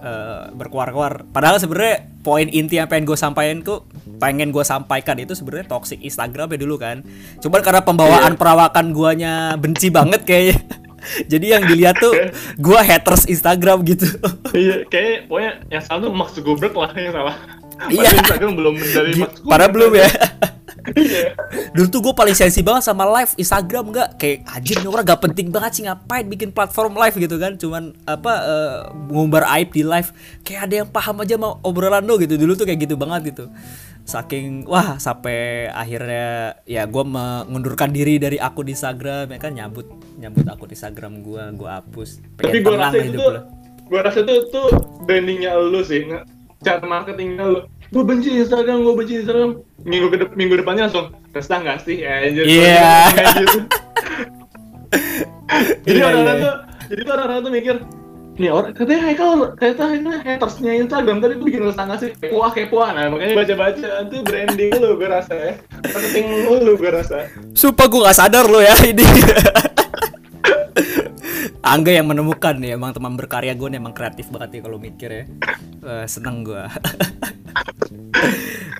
uh, berkuar-kuar. Padahal sebenarnya poin inti yang pengen gue sampaikan tuh pengen gue sampaikan itu sebenarnya toxic Instagram ya dulu kan. Cuman karena pembawaan yeah. perawakan guanya benci banget kayaknya. (laughs) Jadi yang dilihat tuh gue haters Instagram gitu. Iya kayak pokoknya yang salah tuh Max Goldberg lah yang salah. Iya. Instagram belum dari Padahal belum ya. (laughs) (laughs) Dulu tuh gue paling sensi banget sama live Instagram nggak? Kayak anjir nih orang gak penting banget sih ngapain bikin platform live? gitu kan. Cuman apa uh, ngumbar aib di live kayak ada yang paham aja mau obrolan lo gitu. Dulu tuh kayak gitu banget gitu. Saking wah sampai akhirnya ya gue mengundurkan diri dari akun Instagram ya kan nyabut nyabut akun Instagram gue gue hapus. Tapi gue rasa itu tuh gue rasa itu tuh brandingnya lu sih cara marketingnya lu gue benci Instagram gue benci Instagram. Minggu ke minggu depannya langsung resah nggak sih? Ya yeah. iya. gitu. (laughs) jadi yeah, orang-orang yeah. tuh jadi tuh orang-orang tuh mikir nih orang katanya Haikal katanya hatersnya Instagram tadi tuh bikin resah nggak sih? Kepoa kepoa nah makanya baca-baca itu branding lu gue rasa ya. Marketing lu gue rasa. Sumpah gue gak sadar lo ya ini (laughs) Angga yang menemukan nih emang teman berkarya gue nih emang kreatif banget nih kalau mikir ya uh, seneng gue (laughs)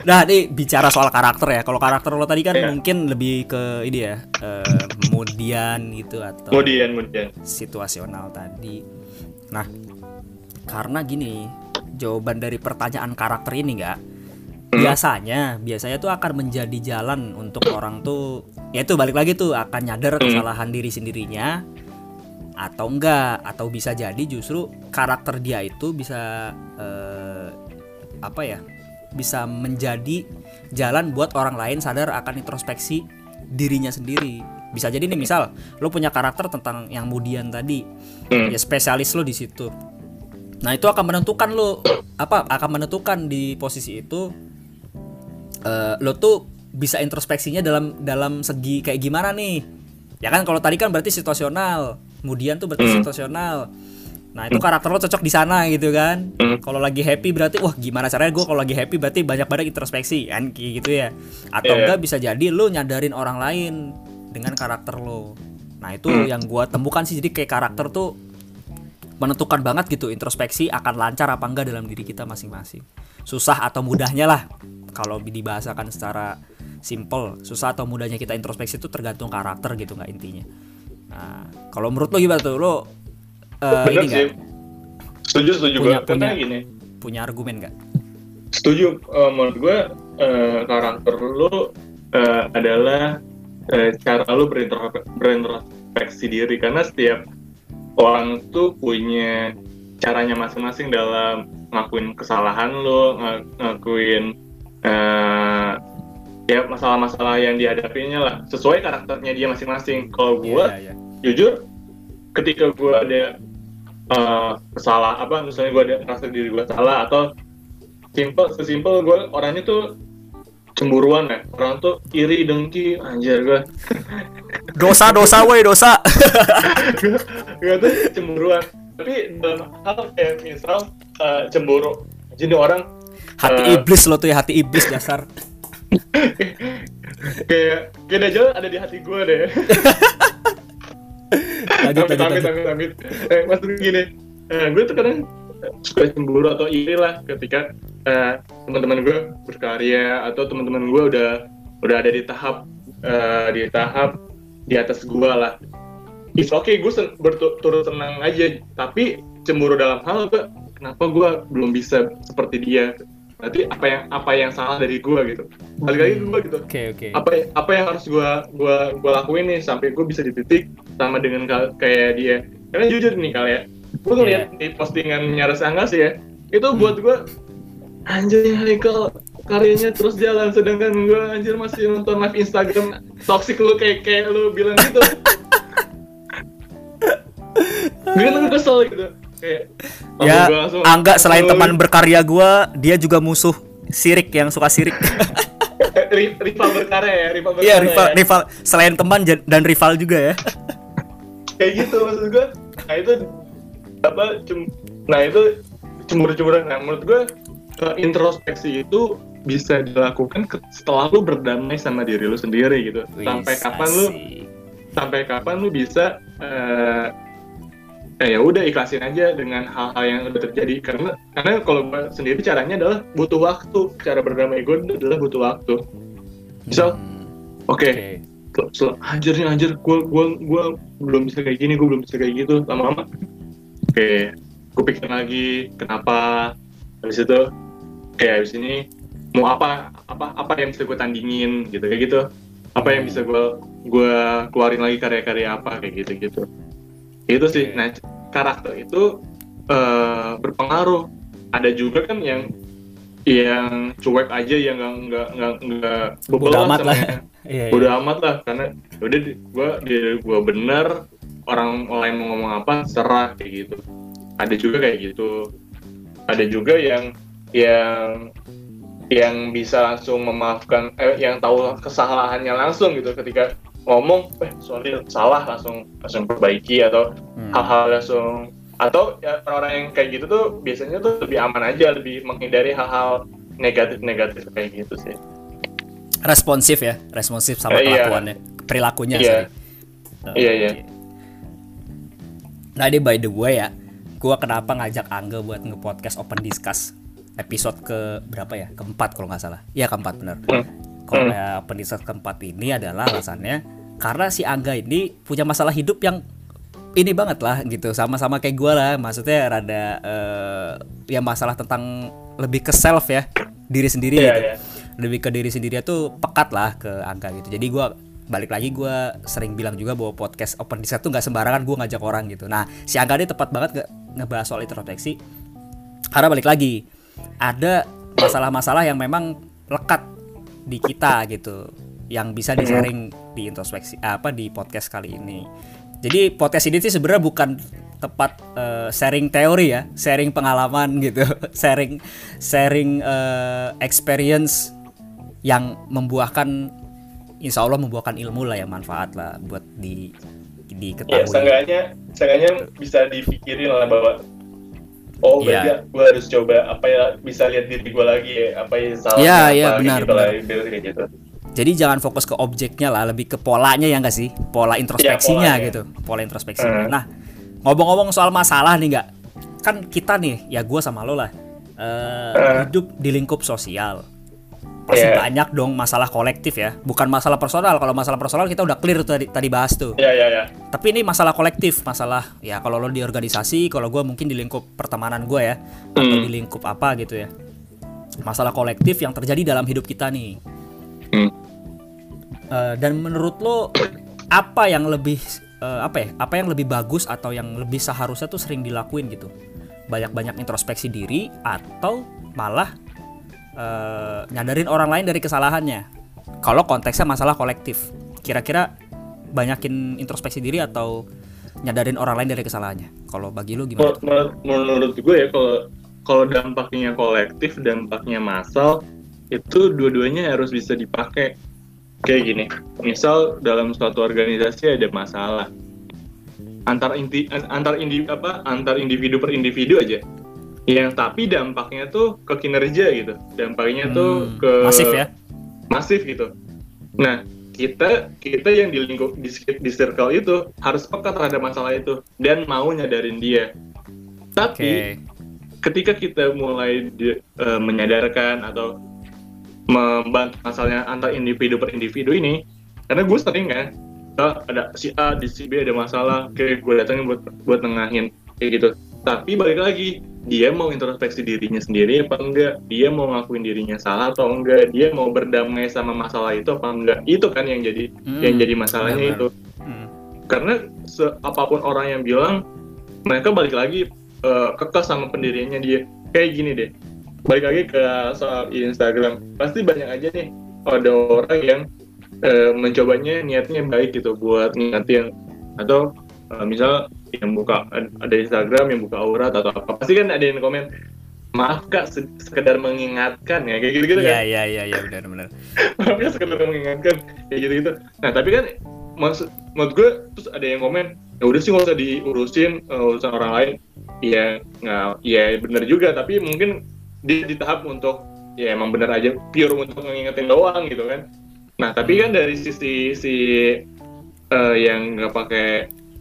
nah ini bicara soal karakter ya kalau karakter lo tadi kan yeah. mungkin lebih ke ini ya uh, kemudian gitu atau kemudian kemudian situasional tadi nah karena gini jawaban dari pertanyaan karakter ini enggak hmm. biasanya biasanya tuh akan menjadi jalan untuk orang tuh ya itu balik lagi tuh akan nyadar hmm. kesalahan diri sendirinya atau enggak atau bisa jadi justru karakter dia itu bisa uh, apa ya bisa menjadi jalan buat orang lain sadar akan introspeksi dirinya sendiri. Bisa jadi nih misal lo punya karakter tentang yang kemudian tadi hmm. ya spesialis lo di situ. Nah itu akan menentukan lo apa akan menentukan di posisi itu uh, lo tuh bisa introspeksinya dalam dalam segi kayak gimana nih? Ya kan kalau tadi kan berarti situasional kemudian tuh berarti hmm. situasional. Nah itu karakter lo cocok di sana gitu kan. Hmm. kalau lagi happy berarti wah gimana caranya gue kalau lagi happy berarti banyak banyak introspeksi kan? Gitu ya. Atau yeah. enggak bisa jadi lo nyadarin orang lain dengan karakter lo. Nah itu hmm. yang gue temukan sih. Jadi kayak karakter tuh menentukan banget gitu introspeksi akan lancar apa enggak dalam diri kita masing-masing. Susah atau mudahnya lah kalau dibahasakan secara simple. Susah atau mudahnya kita introspeksi itu tergantung karakter gitu nggak intinya nah kalau menurut lo gimana tuh? Lo uh, ini sih. setuju setuju punya, gue punya gini. punya argumen nggak? Setuju. Uh, menurut gue uh, karakter lo uh, adalah uh, cara lo berintrospeksi diri. Karena setiap orang tuh punya caranya masing-masing dalam ngakuin kesalahan lo ng ngakuin uh, ya masalah-masalah yang dihadapinya lah. Sesuai karakternya dia masing-masing. Kalau gue yeah, yeah, yeah. jujur ketika gue ada uh, apa misalnya gue ada rasa diri gue salah atau simple sesimpel gue orangnya tuh cemburuan ya. Orang tuh iri dengki anjir gue (laughs) dosa dosa woi dosa. (laughs) Gue tuh cemburuan. Tapi dalam hal kayak misal uh, cemburu. Jadi orang hati uh, iblis lo tuh ya hati iblis dasar (laughs) kayak kayak aja ada di hati gue deh. (laughs) Lanjut, amit, amit, amit, amit. Eh, maksud gini. Eh, gue tuh kadang suka cemburu atau iri lah ketika eh, teman-teman gue berkarya atau teman-teman gue udah udah ada di tahap eh, di tahap di atas gue lah. It's okay, gue sen berturut senang aja, tapi cemburu dalam hal gue, kenapa gue belum bisa seperti dia? Berarti apa yang apa yang salah dari gue gitu? Balik lagi gue gitu. Oke okay, oke. Okay. Apa apa yang harus gue gua gua lakuin nih sampai gue bisa di titik sama dengan kayak dia? Karena jujur nih kali ya, gue ngeliat yeah. di postingan nyaris anggas ya, itu hmm. buat gue anjir Haikal karyanya terus jalan sedangkan gue anjir masih nonton live Instagram toxic lu kayak kayak lu bilang gitu (laughs) aku kesel gitu ya Angga selain teman berkarya gua dia juga musuh sirik yang suka sirik. (laughs) Ri- rival berkarya ya rival berkarya iya rival ya. rival selain teman dan rival juga ya. Kayak gitu maksud gue nah itu apa cum nah itu cemburu-cemburuan. Nah menurut gue eh, introspeksi itu bisa dilakukan setelah lu berdamai sama diri lu sendiri gitu. Sampai kapan lu sampai kapan lu bisa eh eh, ya udah ikhlasin aja dengan hal-hal yang udah terjadi. Karena karena kalau gue sendiri caranya adalah butuh waktu. Cara berdamai gue adalah butuh waktu. Misal Hmm, oke. oke. Sel- anjir nih anjir. Gue gua gua belum bisa kayak gini gue belum bisa kayak gitu. Lama-lama oke. Gue pikir lagi kenapa? Habis itu kayak habis ini mau apa apa apa yang bisa gue tandingin gitu kayak gitu. Apa yang bisa gue gue keluarin lagi karya-karya apa kayak gitu gitu itu sih Oke. nah karakter itu eh, berpengaruh ada juga kan yang yang cuek aja yang nggak nggak nggak nggak Bodo bebel amat sama lah. (laughs) Iya, iya. udah amat lah karena udah di- gua di gua bener orang lain mau ngomong apa serah kayak gitu ada juga kayak gitu ada juga yang yang yang bisa langsung memaafkan eh, yang tahu kesalahannya langsung gitu ketika ngomong eh sorry salah langsung langsung perbaiki atau Hmm. hal-hal langsung atau ya, orang-orang yang kayak gitu tuh biasanya tuh lebih aman aja lebih menghindari hal-hal negatif-negatif kayak gitu sih responsif ya responsif sama Eh, iya. kelakuannya perilakunya Iya. sorry. Iya, iya. Nah ini by the way ya gua kenapa ngajak Angga buat nge-podcast open discuss episode ke berapa ya keempat kalau nggak salah iya keempat bener Hmm. Kalau Hmm. discuss keempat ini adalah alasannya karena si Angga ini punya masalah hidup yang ini banget lah gitu. Sama-sama kayak gua lah. Maksudnya rada eh, ya masalah tentang lebih ke self ya diri sendiri Iya, gitu. iya. lebih ke diri sendiri tuh pekat lah ke angka gitu. Jadi gua balik lagi gua sering bilang juga bahwa podcast open discuss tuh nggak sembarangan gua ngajak orang gitu. Nah si angga ini tepat banget ngebahas soal introspeksi. Karena balik lagi ada masalah-masalah yang memang lekat di kita gitu yang bisa di sharing di introspeksi apa di podcast kali ini. Jadi podcast ini sih sebenarnya bukan tepat eh, sharing teori ya sharing pengalaman (laughs) gitu sharing sharing eh, experience yang membuahkan insya Allah membuahkan ilmu lah yang manfaat lah buat di ya diketahui seenggaknya seenggaknya bisa dipikirin lah bahwa oh berarti Iya. gue harus coba apa ya bisa lihat diri gue lagi ya apa yang salah Iya, apa iya, kayak benar, gitu lah, benar. kayak gitu Jadi jangan fokus ke objeknya lah, lebih ke polanya ya nggak sih? Pola introspeksinya polanya. gitu, pola introspeksinya. Hmm. Nah, ngomong-ngomong soal masalah nih nggak, kan kita nih, ya gue sama lo lah, eh, Hmm. hidup di lingkup sosial. Pasti Iya. banyak dong masalah kolektif ya, bukan masalah personal. Kalau masalah personal kita udah clear tuh tadi, tadi bahas tuh. ya ya ya Tapi ini masalah kolektif, masalah ya kalau lo di organisasi, kalau gue mungkin di lingkup pertemanan gue ya, atau Hmm. di lingkup apa gitu ya. Masalah kolektif yang terjadi dalam hidup kita nih. Hmm. Eh, dan menurut lo apa yang lebih eh, apa ya? Apa yang lebih bagus atau yang lebih seharusnya tuh sering dilakuin gitu? Banyak-banyak introspeksi diri atau malah eh, nyadarin orang lain dari kesalahannya? Kalau konteksnya masalah kolektif, kira-kira banyakin introspeksi diri atau nyadarin orang lain dari kesalahannya? Kalau bagi lo gimana? Menurut, tuh? menurut, gue ya kalau kalau dampaknya kolektif dampaknya massal itu dua-duanya harus bisa dipakai kayak gini misal dalam suatu organisasi ada masalah antar inti an- antar indi apa antar individu per individu aja yang tapi dampaknya tuh ke kinerja gitu dampaknya tuh Hmm, ke masif ya? masif gitu nah kita kita yang di lingkup di, di circle itu harus peka terhadap masalah itu dan mau nyadarin dia tapi Oke. ketika kita mulai di- eh, menyadarkan atau membantu masalahnya antar individu per individu ini karena gue sering kan oh, ada si A di si B ada masalah oke gue datangin buat buat nengahin kayak gitu tapi balik lagi dia mau introspeksi dirinya sendiri apa enggak? Dia mau ngakuin dirinya salah atau enggak? Dia mau berdamai sama masalah itu apa enggak? Itu kan yang jadi Hmm, yang jadi masalahnya benar-benar. itu. Hmm. karena apa pun orang yang bilang mereka balik lagi eh, kekeh sama pendiriannya dia. Kayak gini deh. Balik lagi ke soal Instagram. Pasti banyak aja nih ada orang yang eh, mencobanya niatnya baik gitu buat ngingetin. Atau eh, misal yang buka ada Instagram yang buka aurat atau apa. Pasti kan ada yang komen maaf kak se- sekedar mengingatkan ya kayak gitu gitu Iya kan. iya iya iya benar benar. (laughs) maaf ya sekedar mengingatkan kayak gitu gitu nah tapi kan maksud menurut gue terus ada yang komen ya udah sih nggak usah diurusin eh, urusan orang lain. Ya nggak ya bener juga tapi mungkin di, di tahap untuk ya emang bener aja pure untuk mengingetin doang gitu kan. Nah tapi kan dari sisi si eh, yang nggak pakai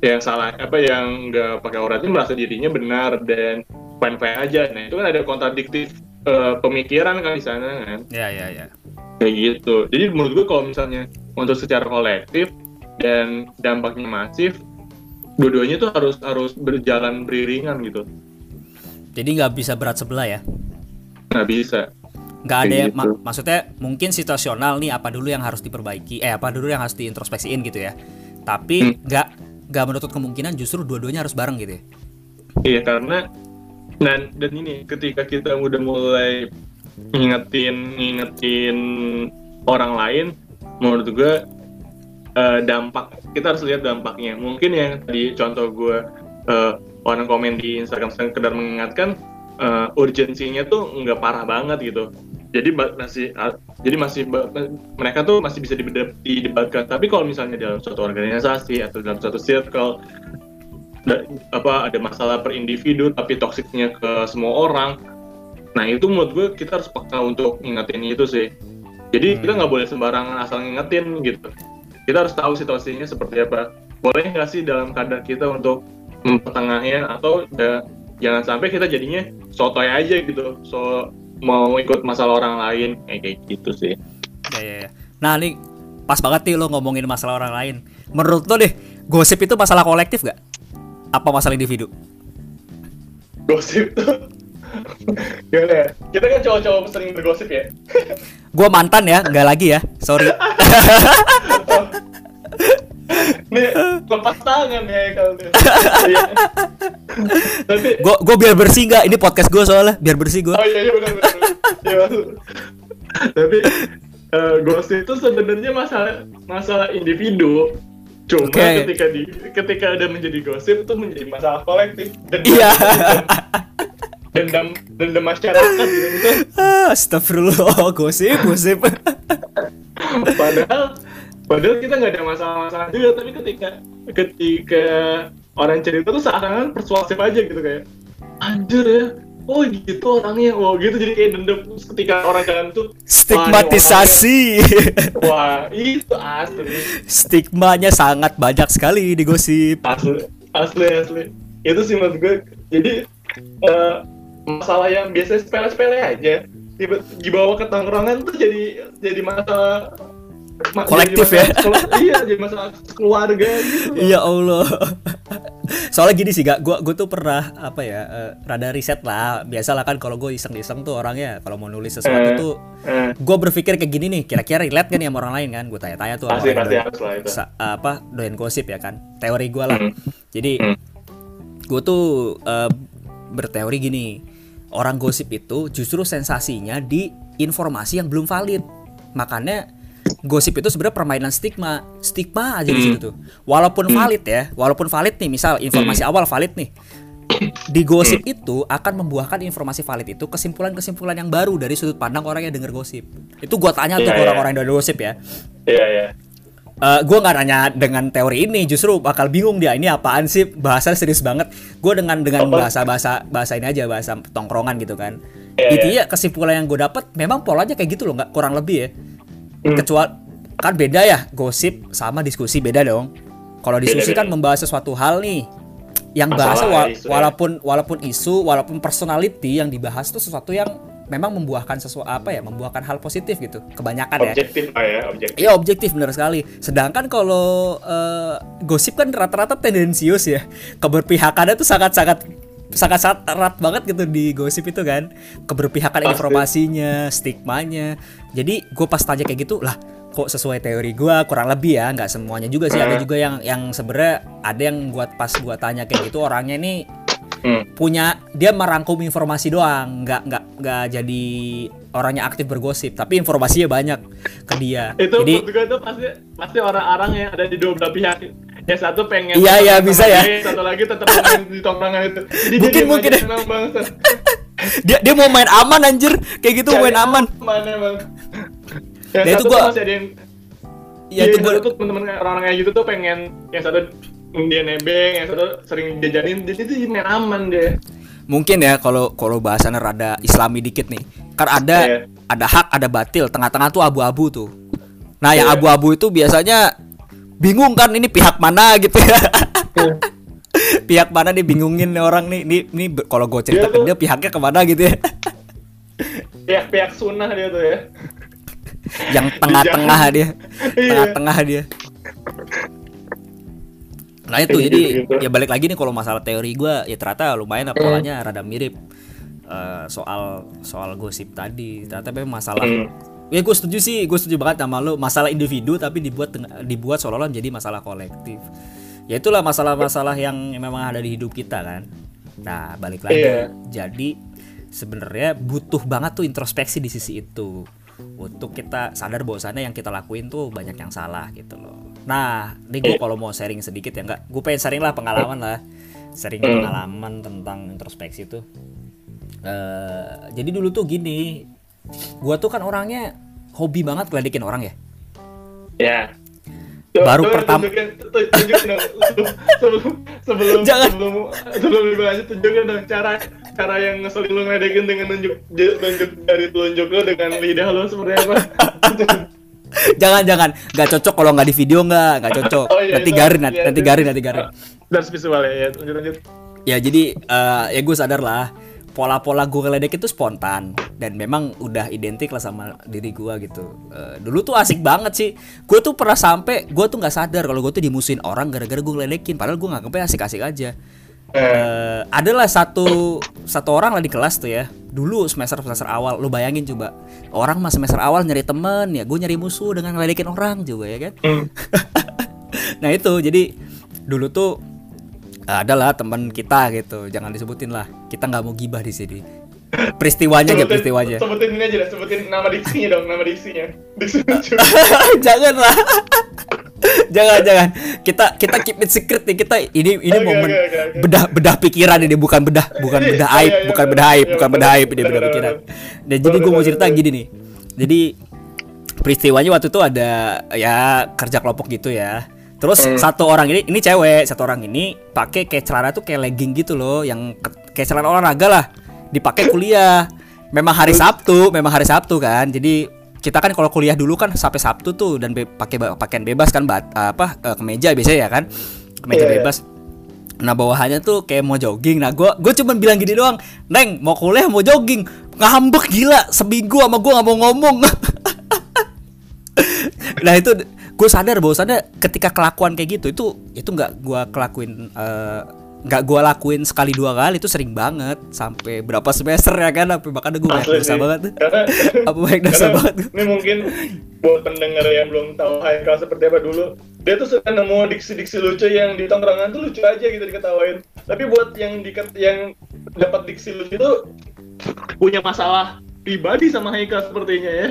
yang salah apa yang nggak pakai aurat ini merasa dirinya benar dan fine fine aja nah itu kan ada kontradiktif eh, pemikiran kan di sana kan Iya iya iya. kayak gitu jadi menurut gue kalau misalnya untuk secara kolektif dan dampaknya masif dua-duanya tuh harus harus berjalan beriringan gitu Jadi nggak bisa berat sebelah ya. nggak bisa nggak ada yang gitu. maksudnya mungkin situasional nih apa dulu yang harus diperbaiki eh apa dulu yang harus diintrospeksiin gitu ya tapi Hmm. nggak nggak menutup kemungkinan justru dua-duanya harus bareng gitu ya? Iya karena dan dan ini ketika kita udah mulai ngingetin ngingetin orang lain menurut gue eh, dampak kita harus lihat dampaknya. Mungkin yang tadi contoh gue eh, orang komen di Instagram sekedar mengingatkan eh, urgensinya tuh nggak parah banget gitu jadi ba- masih ah, jadi masih mereka tuh masih bisa didebatkan tapi kalau misalnya dalam suatu organisasi atau dalam suatu circle da- apa ada masalah per individu tapi toksiknya ke semua orang nah itu menurut gue kita harus peka untuk ngingetin itu sih. Jadi kita nggak boleh sembarangan asal ngingetin gitu. Kita harus tahu situasinya seperti apa. Boleh nggak sih dalam kadar kita untuk mempertengahnya? Atau da- jangan sampai kita jadinya sotoy aja gitu. So mau ikut masalah orang lain kayak kayak gitu sih. Ya ya ya. Nah nih pas banget nih lo ngomongin masalah orang lain. Menurut lo deh gosip itu masalah kolektif gak apa masalah individu? Gosip tuh. Gimana ya? Kita kan cowok-cowok sering bergosip ya? Gue mantan ya nggak lagi ya. Sorry (laughs) Nih, lepas tangan ya kalau. Iya. (laughs) Tapi gue gue biar bersih nggak ini podcast gue soalnya biar bersih gue oh iya iya benar benar. Iya. Tapi eh, gosip itu sebenarnya masalah masalah individu. Cuma Oke. ketika di ketika udah menjadi gosip itu menjadi masalah kolektif. Dendam, Iya. (laughs) Dendam dendam masyarakat gitu. (laughs) Ah, Astagfirullah gosip gosip Padahal padahal kita nggak ada masalah-masalah juga tapi ketika ketika orang cerita tuh seakan-akan persuasif aja gitu kayak anjir ya oh gitu orangnya oh gitu. Jadi kayak dendam Terus ketika orang jalan tuh stigmatisasi. Wah (laughs) itu asli. Stigmanya sangat banyak sekali di gosip. Asli asli asli. Itu sih menurut gue. Jadi eh, masalah yang biasa sepele-sepele aja. Tiba dibawa ke tongkrongan tuh jadi jadi masalah ma- Kolektif ya? iya jadi masalah keluarga gitu Ya Allah. Soalnya gini sih, gak, gua gue tuh pernah apa ya, eh, rada riset lah. Biasalah kan kalau gue iseng-iseng tuh orangnya kalau mau nulis sesuatu Eh, tuh, eh. gue berpikir kayak gini nih, kira-kira relate kan ya sama orang lain kan? Gue tanya-tanya tuh Pasti- pasti doyan- harus lah itu. apa doyan gosip ya kan? Teori gue lah. Hmm. Jadi Hmm. gue tuh eh, berteori gini, orang gosip itu justru sensasinya di informasi yang belum valid. Makanya gosip itu sebenarnya permainan stigma, stigma aja di Hmm. situ tuh. Walaupun valid ya, walaupun valid nih, misal informasi awal valid nih. Di gosip itu akan membuahkan informasi valid itu kesimpulan-kesimpulan yang baru dari sudut pandang orang yang denger gosip. Itu gua tanya tuh Iya, ke iya. orang-orang yang denger gosip ya. iya iya Eh gue nggak nanya dengan teori ini, justru bakal bingung dia ini apaan sih bahasa serius banget. Gue dengan dengan bahasa bahasa bahasa ini aja bahasa tongkrongan gitu kan. Iya, Intinya kesimpulan yang gue dapat memang polanya kayak gitu loh, nggak kurang lebih ya. Hmm. Kecuali kan beda ya gosip sama diskusi beda dong. Kalau diskusi Beda-beda. kan membahas sesuatu hal nih yang Masalah bahasa wa- isu ya. walaupun walaupun isu walaupun personality yang dibahas tuh sesuatu yang memang membuahkan sesuatu apa ya membuahkan hal positif gitu kebanyakan ya objektif ya objektif Iya objektif benar sekali. Sedangkan kalau eh, gosip kan rata-rata tendensius ya. Keberpihakannya tuh sangat-sangat sangat-sangat erat banget gitu di gosip itu kan. Keberpihakan Pasti. informasinya, stigmanya. Jadi gue pas tanya kayak gitu lah kok sesuai teori gue kurang lebih ya nggak semuanya juga sih ada Hmm. juga yang yang sebenarnya ada yang buat pas gua tanya kayak gitu orangnya nih Hmm. punya dia merangkum informasi doang nggak nggak nggak jadi orangnya aktif bergosip tapi informasinya banyak ke dia itu jadi gue tuh pasti pasti orang-orang yang ada di dua belah pihak yang satu pengen Iya, iya, bisa ya. satu lagi tetap main di tongkrongan itu Jadi Mungkin- mungkin ngajak ya. senang banget. (laughs) dia dia mau main aman anjir kayak gitu main Cari aman aman emang yang Nah, itu gua- masih ada yang ya Iya, itu gue satu tuh temen-temen orang-orang kayak gitu tuh pengen yang satu dia nebeng, yang satu sering jajanin, jadi itu main aman dia. mungkin ya kalau kalau bahasannya rada islami dikit nih kan ada Iya. ada hak ada batil tengah-tengah tuh abu-abu tuh nah yang Iya. abu-abu itu biasanya bingung kan ini pihak mana gitu ya? (laughs) Pihak mana nih bingungin nih orang nih? Nih nih kalau gue cerita Dia ke dia pihaknya ke mana gitu ya? (laughs) Pihak-pihak sunnah dia tuh ya. (laughs) yang tengah-tengah dia. Iya. tengah-tengah dia. Nah itu jadi ya balik lagi nih kalau masalah teori gua ya ternyata lumayan lah polanya rada mirip eh, soal soal gosip tadi. Ternyata memang masalah Hmm. Ya gue setuju sih gue setuju banget sama lu masalah individu tapi dibuat dibuat seolah-olah menjadi masalah kolektif ya itulah masalah-masalah yang memang ada di hidup kita kan nah balik lagi Iya. jadi sebenarnya butuh banget tuh introspeksi di sisi itu untuk kita sadar bahwasannya yang kita lakuin tuh banyak yang salah gitu loh. Nah, ini gue Iya. kalau mau sharing sedikit ya enggak, gue pengen sharing lah pengalaman lah, sharing Hmm. pengalaman tentang introspeksi tuh. Eh, jadi dulu tuh gini, gue tuh kan orangnya hobi banget ngeledekin orang ya. Ya. Baru pertama- tunjukin, tu- tunjukin dong sebelum sebelum sebelum Jangan. sebelum sebelum lebih lanjut tunjukin dong cara cara yang ngeselin lu ngedekin dengan nunjuk nunjuk dari telunjuk lu dengan lidah lu seperti apa? (laughs) jangan jangan, nggak cocok kalau nggak di video nggak, nggak cocok. Oh, iya, nanti garin, nanti, iya, nanti garin, nanti garin. Dari visual ya, ya lanjut lanjut. Ya jadi eh, ya gue sadar lah pola-pola gue ngeledek itu spontan dan memang udah identik lah sama diri gue gitu. Eh, dulu tuh asik banget sih. Gue tuh pernah sampai gue tuh nggak sadar kalau gue tuh dimusuhin orang gara-gara gue ngeledekin. Padahal gue nganggepnya asik-asik aja. Eh, adalah satu satu orang lah di kelas tuh ya. Dulu semester semester awal, lu bayangin coba orang mas semester awal nyari temen ya, gue nyari musuh dengan ngeledekin orang juga ya kan. (laughs) nah itu jadi dulu tuh adalah teman kita gitu. Jangan disebutin lah. Kita nggak mau gibah di sini. (laughs) Peristiwanya aja peristiwanya. Sebutin ini aja dah, sebutin nama diksinya dong, nama diksinya. Diksi (laughs) lucu. jangan lah. (laughs) Jangan jangan. Kita kita keep it secret nih. Kita ini ini Oke, momen oke, oke, oke. bedah bedah pikiran ini. Bukan bedah bukan Iya, bedah iya, aib iya, bukan iya, bedah aib iya, bukan bedah aib ini bedah pikiran. dan jadi gue mau cerita gini nih. Jadi peristiwanya waktu itu ada ya kerja kelompok gitu ya terus Hmm. satu orang ini ini cewek satu orang ini pakai kayak celana tuh kayak legging gitu loh yang ke- kayak celana olahraga lah dipakai kuliah memang hari Sabtu memang hari Sabtu kan jadi kita kan kalau kuliah dulu kan sampai Sabtu tuh dan be- pakai pakaian bebas kan bat, apa eh, kemeja biasanya ya kan kemeja Iya, iya. bebas Nah bawahannya tuh kayak mau jogging. Nah gua gue cuma bilang gini doang, Neng mau kuliah mau jogging, ngambek gila seminggu sama gua nggak mau ngomong. (laughs) nah itu gue sadar bahwasannya ketika kelakuan kayak gitu itu itu nggak gua kelakuin eh, nggak gua lakuin sekali dua kali itu sering banget sampai berapa semester ya kan sampai bahkan gue banyak dosa banget Karena (laughs) apa banyak dosa banget Ini mungkin buat pendengar yang belum tahu Haikal seperti apa dulu, dia tuh suka nemu diksi-diksi lucu yang di tongkrongan tuh lucu aja gitu diketawain. Tapi buat yang diket yang dapat diksi lucu itu punya masalah pribadi sama Haikal sepertinya ya.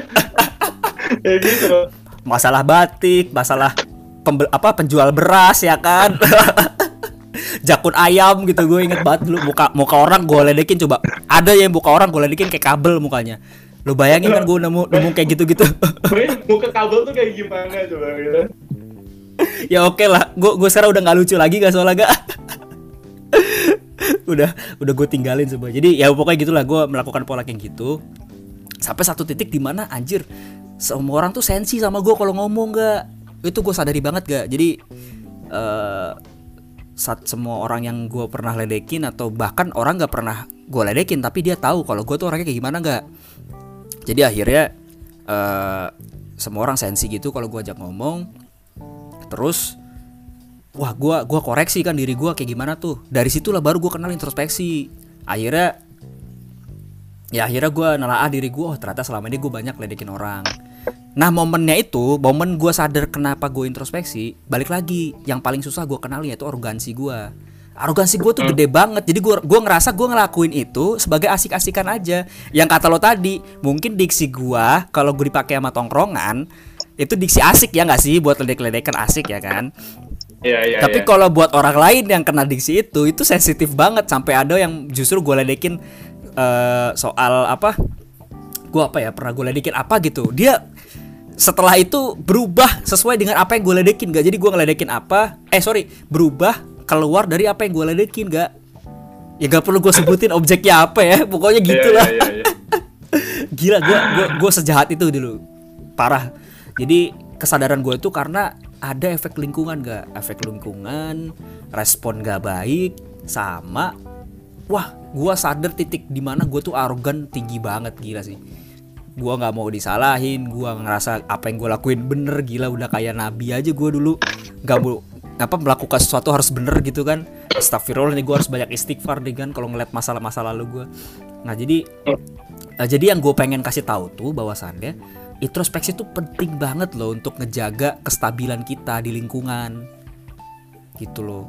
(laughs) ya gitu. Masalah batik, masalah pembel, apa penjual beras ya kan. (laughs) Jakun ayam gitu gue inget banget dulu. Muka muka orang gue ledekin coba. Ada yang muka orang gue ledekin kayak kabel mukanya. Lu bayangin kan gue nemu nemu kayak gitu gitu muka kabel tuh kayak gimana coba gitu. ya oke lah gue gue sekarang udah nggak lucu lagi gak soalnya gak (laughs) udah udah gue tinggalin semua. Jadi ya pokoknya gitulah gue melakukan pola kayak gitu. Sampai satu titik di mana anjir semua orang tuh sensi sama gue kalau ngomong gak. Itu gue sadari banget gak. Jadi eh saat semua orang yang gue pernah ledekin atau bahkan orang nggak pernah gue ledekin tapi dia tahu kalau gue tuh orangnya kayak gimana nggak jadi akhirnya eh semua orang sensi gitu kalau gue ajak ngomong. Terus wah gua gua koreksi kan diri gua kayak gimana tuh. Dari situlah baru gua kenal introspeksi. Akhirnya ya akhirnya gua nelaah diri gua oh ternyata selama ini gua banyak ledekin orang nah momennya itu momen gua sadar kenapa gue introspeksi balik lagi. Yang paling susah gua kenali yaitu arogansi gua. Arogansi gue tuh gede banget. Jadi gua gua ngerasa gua ngelakuin itu sebagai asik-asikan aja. Yang kata lo tadi mungkin diksi gua kalau gue dipakai sama tongkrongan itu diksi asik ya nggak sih? Buat ledek-ledekan asik ya kan? Iya, iya, Tapi iya. kalau buat orang lain yang kena diksi itu, itu sensitif banget. Sampai ada yang justru gue ledekin eh, soal apa? Gue apa ya? Pernah gue ledekin apa gitu? Dia setelah itu berubah sesuai dengan apa yang gue ledekin gak? Jadi gue ngeledekin apa? Eh sorry, berubah keluar dari apa yang gue ledekin gak? Ya gak perlu gue sebutin objeknya apa ya, pokoknya Iya, gitu iya, lah. iya. (laughs) Gila, gue gua, gua sejahat itu dulu, parah. Jadi kesadaran gue itu karena ada efek lingkungan gak, efek lingkungan, respon gak baik, sama, wah, gue sadar titik di mana gue tuh arogan tinggi banget gila sih. Gue nggak mau disalahin, gue ngerasa apa yang gue lakuin bener gila udah kayak nabi aja gue dulu, nggak mau apa melakukan sesuatu harus bener gitu kan. Astagfirullah nih gue harus banyak istighfar nih kan kalau ngeliat masalah-masa lalu gue. Nah jadi Eh, jadi yang gue pengen kasih tahu tuh bahwasannya introspeksi itu penting banget loh untuk ngejaga kestabilan kita di lingkungan gitu loh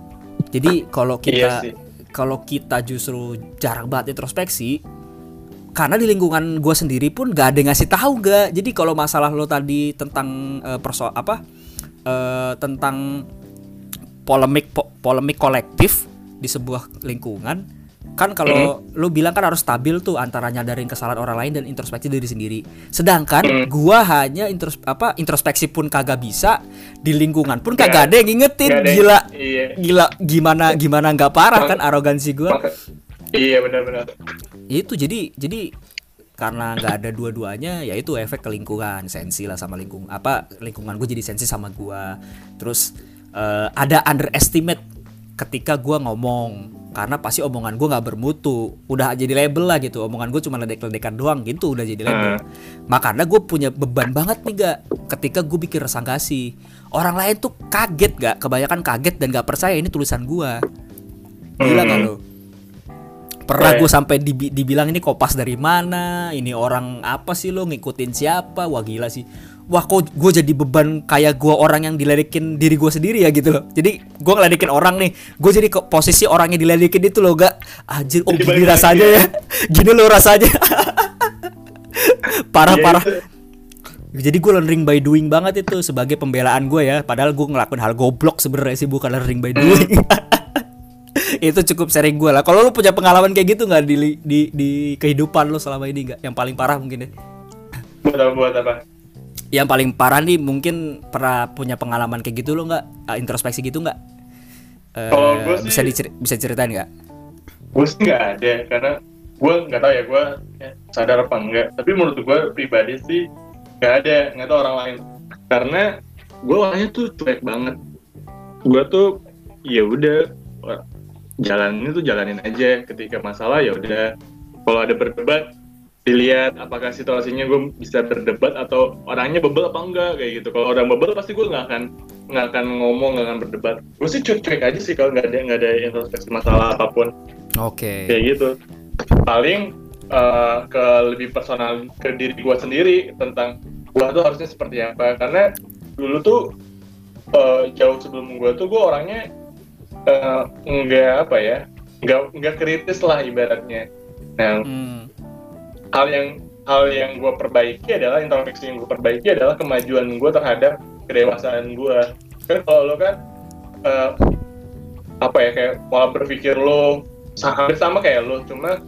jadi kalau kita Iya sih. Kalau kita justru jarang banget introspeksi karena di lingkungan gue sendiri pun gak ada yang ngasih tahu gak. Jadi kalau masalah lo tadi tentang eh, perso apa eh, tentang polemik po- polemik kolektif di sebuah lingkungan kan kalau lu bilang kan harus stabil tuh antara nyadarin kesalahan orang lain dan introspeksi diri sendiri. Sedangkan gua hanya intros apa introspeksi pun kagak bisa di lingkungan pun kagak Nggak- ada yang ngingetin. ada yang- Gila. iya. Gila gimana gimana nggak parah kan arogansi gua. Iya benar-benar. Itu jadi jadi karena nggak ada dua-duanya ya itu efek ke lingkungan sensi lah sama lingkungan apa lingkungan gue jadi sensi sama gua terus eh, ada underestimate ketika gua ngomong karena pasti omongan gua nggak bermutu. Udah jadi label lah gitu. Omongan gue cuma ledek-ledekan doang gitu udah jadi label. Makanya gue punya beban banget nih gak ketika gue bikin resangkasi orang lain tuh kaget gak kebanyakan kaget dan gak percaya ini tulisan gua. Gila Hmm. lo pernah Iya. gue sampai dibi- dibilang ini kopas dari mana ini orang apa sih lo ngikutin siapa? Wah gila sih wah kok gue jadi beban kayak gue orang yang diledekin diri gue sendiri ya gitu loh. Jadi gue ngeledekin orang nih. Gue jadi ke posisi orang yang diledekin itu loh gak. Anjir oh gini rasanya ya. ya. (laughs) Gini lo rasanya. (laughs) Parah Iya, parah. itu. jadi gue learning by doing banget itu sebagai pembelaan gue ya. Padahal gue ngelakuin hal goblok sebenarnya sih bukan learning by doing. (laughs) Itu cukup sering gue lah. Kalau lu punya pengalaman kayak gitu nggak di, di di kehidupan lu selama ini nggak? Yang paling parah mungkin ya. Buat apa? Buat apa? Yang paling parah nih mungkin pernah punya pengalaman kayak gitu lo nggak? Eh, introspeksi gitu nggak? Gua sih- bisa diceri- bisa ceritain nggak? Gue sih nggak ada karena gue nggak tahu ya gue sadar apa enggak tapi menurut gue pribadi sih nggak ada nggak tahu orang lain. Karena gue orangnya tuh cuek banget. Gue tuh ya udah jalanin tuh jalanin aja. Ketika masalah ya udah. Kalau ada berdebat dilihat apakah situasinya gue bisa berdebat atau orangnya bebel apa enggak kayak gitu. Kalau orang bebel pasti gue nggak akan nggak akan ngomong nggak akan berdebat. Gue sih cuek-cuek aja sih kalau nggak ada nggak ada introspeksi masalah apa pun. Oke. Kayak gitu. Paling eh, ke lebih personal ke diri gua sendiri tentang gua tuh harusnya seperti apa. Karena dulu tuh eh, jauh sebelum gua tuh gua orangnya eh, nggak apa ya nggak nggak kritis lah ibaratnya. Nah Hmm, hal yang hal yang gue perbaiki adalah introspeksi yang gue perbaiki adalah kemajuan gue terhadap kedewasaan gue kan kalau lo kan eh, apa ya kayak pola berpikir lo hampir sama kayak lo cuma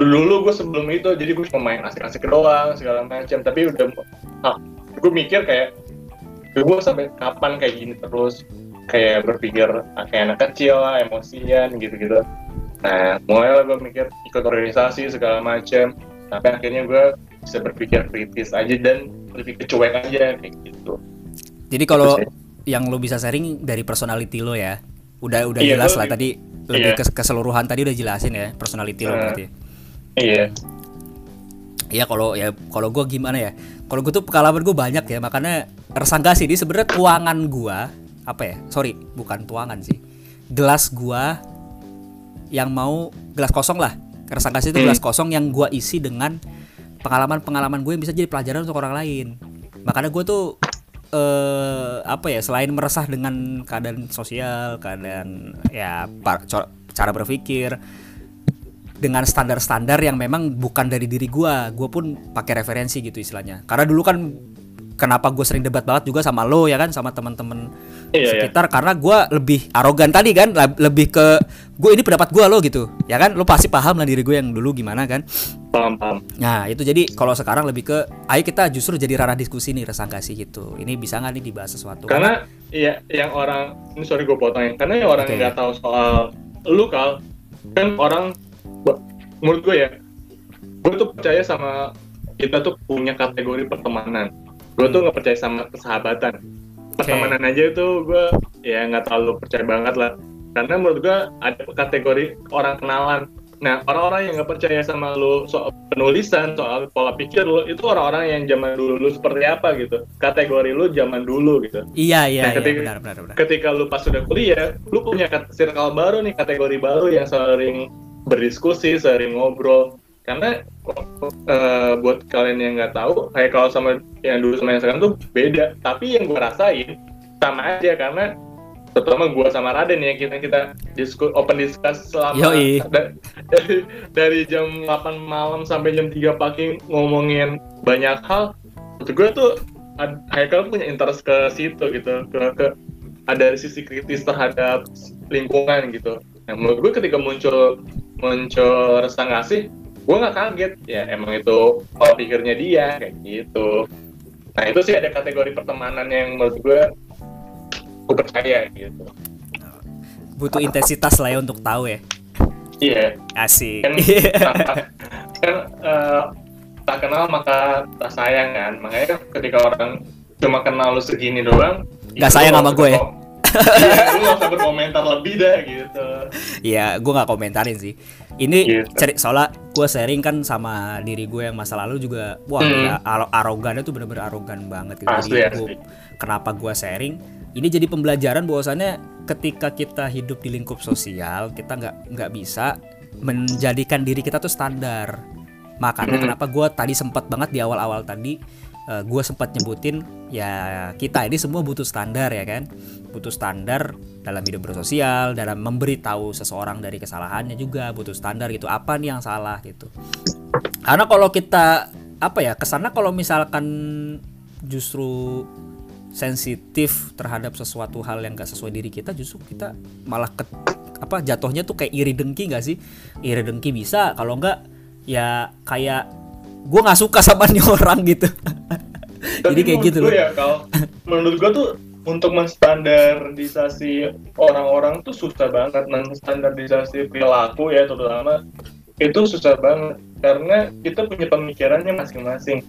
dulu gue sebelum itu jadi gue cuma main asik-asik doang segala macam tapi udah ah, gue mikir kayak gue sampai kapan kayak gini terus? Kayak berpikir ah, kayak anak kecil lah emosian gitu-gitu. Nah mulailah gue mikir ikut organisasi segala macam tapi akhirnya gue bisa berpikir kritis aja dan lebih kecuek aja kayak gitu jadi kalau yang lo bisa sharing dari personality lo ya udah udah Iya, jelas lah lebih- tadi lebih iya. kes- keseluruhan tadi udah jelasin ya personality lo Eh. berarti iya Ya kalau ya kalau gue gimana ya? Kalau gue tuh pengalaman gue banyak ya, makanya resangka sih ini sebenarnya tuangan gue apa ya? Sorry, bukan tuangan sih. Gelas gua yang mau gelas kosong lah. Resangka itu Hmm. gelas kosong yang gua isi dengan pengalaman-pengalaman gue yang bisa jadi pelajaran untuk orang lain. Makanya gue tuh eh apa ya? Selain meresah dengan keadaan sosial, keadaan ya cara berpikir, dengan standar-standar yang memang bukan dari diri gua gua pun pakai referensi gitu istilahnya karena dulu kan kenapa gue sering debat banget juga sama lo ya kan sama teman-teman Iya, iya. sekitar karena gue lebih arogan tadi kan lebih ke gue ini pendapat gue lo gitu ya kan? Lo pasti paham lah diri gue yang dulu gimana kan? Paham paham. Nah itu jadi kalau sekarang lebih ke ayo kita justru jadi ranah diskusi nih resah nggak sih gitu. Ini bisa nggak nih dibahas sesuatu? Karena iya yang orang ini sorry gue potong ya karena yang orang Oke. nggak tahu soal lu kal kan orang menurut gue ya gue tuh percaya sama kita tuh punya kategori pertemanan. Gue tuh nggak percaya sama persahabatan pertemanan aja itu gue ya nggak terlalu percaya banget lah. Karena menurut gue ada kategori orang kenalan. Nah orang-orang yang nggak percaya sama lu soal penulisan soal pola pikir lu itu orang-orang yang zaman dulu lu seperti apa gitu. Kategori lu zaman dulu gitu. Iya iya, Nah, iya ketika- benar benar benar. ketika lu pas sudah kuliah, lu punya circle baru nih, kategori baru yang sering berdiskusi, sering ngobrol. Karena eh, buat kalian yang nggak tahu, kayak kalau sama yang dulu sama yang sekarang tuh beda. Tapi yang gue rasain sama aja karena terutama gue sama Raden ya kita kita disku, open discuss selama Yoi. da- dari, (laughs) dari jam 8 malam sampai jam 3 pagi ngomongin banyak hal. Menurut gue tuh Haikal punya interest ke situ gitu ke, ke ada sisi kritis terhadap lingkungan gitu. Nah, menurut gue ketika muncul muncul rasa ngasih, gue nggak kaget ya emang itu pola pikirnya dia kayak gitu. Nah itu sih ada kategori pertemanan yang menurut gue gue percaya gitu. butuh intensitas lah ya untuk tahu ya Iya, asik kan kan eh, tak kenal maka tak sayang kan. Makanya kan ketika orang cuma kenal lu segini doang, Nggak sayang sama gue ya? (laughs) Iya, lu nggak usah berkomentar lebih dah gitu. Iya, gue nggak komentarin sih. Ini Gitu. ceri soalnya gue sharing kan sama diri gue yang masa lalu juga, wah Hmm. aro- arogannya tuh bener-bener arogan banget. Gitu. Asli, Jadi asli. gua- kenapa gue sharing? Ini jadi pembelajaran bahwasannya ketika kita hidup di lingkup sosial, kita nggak nggak bisa menjadikan diri kita tuh standar. Makanya Hmm. kenapa gue tadi sempat banget di awal-awal tadi, gue sempat nyebutin ya kita ini semua butuh standar ya kan, butuh standar dalam hidup bersosial, dalam memberitahu seseorang dari kesalahannya juga butuh standar gitu. Apa nih yang salah gitu? Karena kalau kita apa ya ke sana kalau misalkan justru sensitif terhadap sesuatu hal yang gak sesuai diri kita justru kita malah ke, apa jatuhnya tuh kayak iri dengki gak sih iri dengki bisa kalau enggak ya kayak gue nggak suka sama nih orang gitu. Jadi kayak gitu loh. ya kalau menurut gue tuh untuk menstandardisasi orang-orang tuh susah banget. Menstandardisasi perilaku ya terutama itu susah banget. Karena kita punya pemikirannya masing-masing.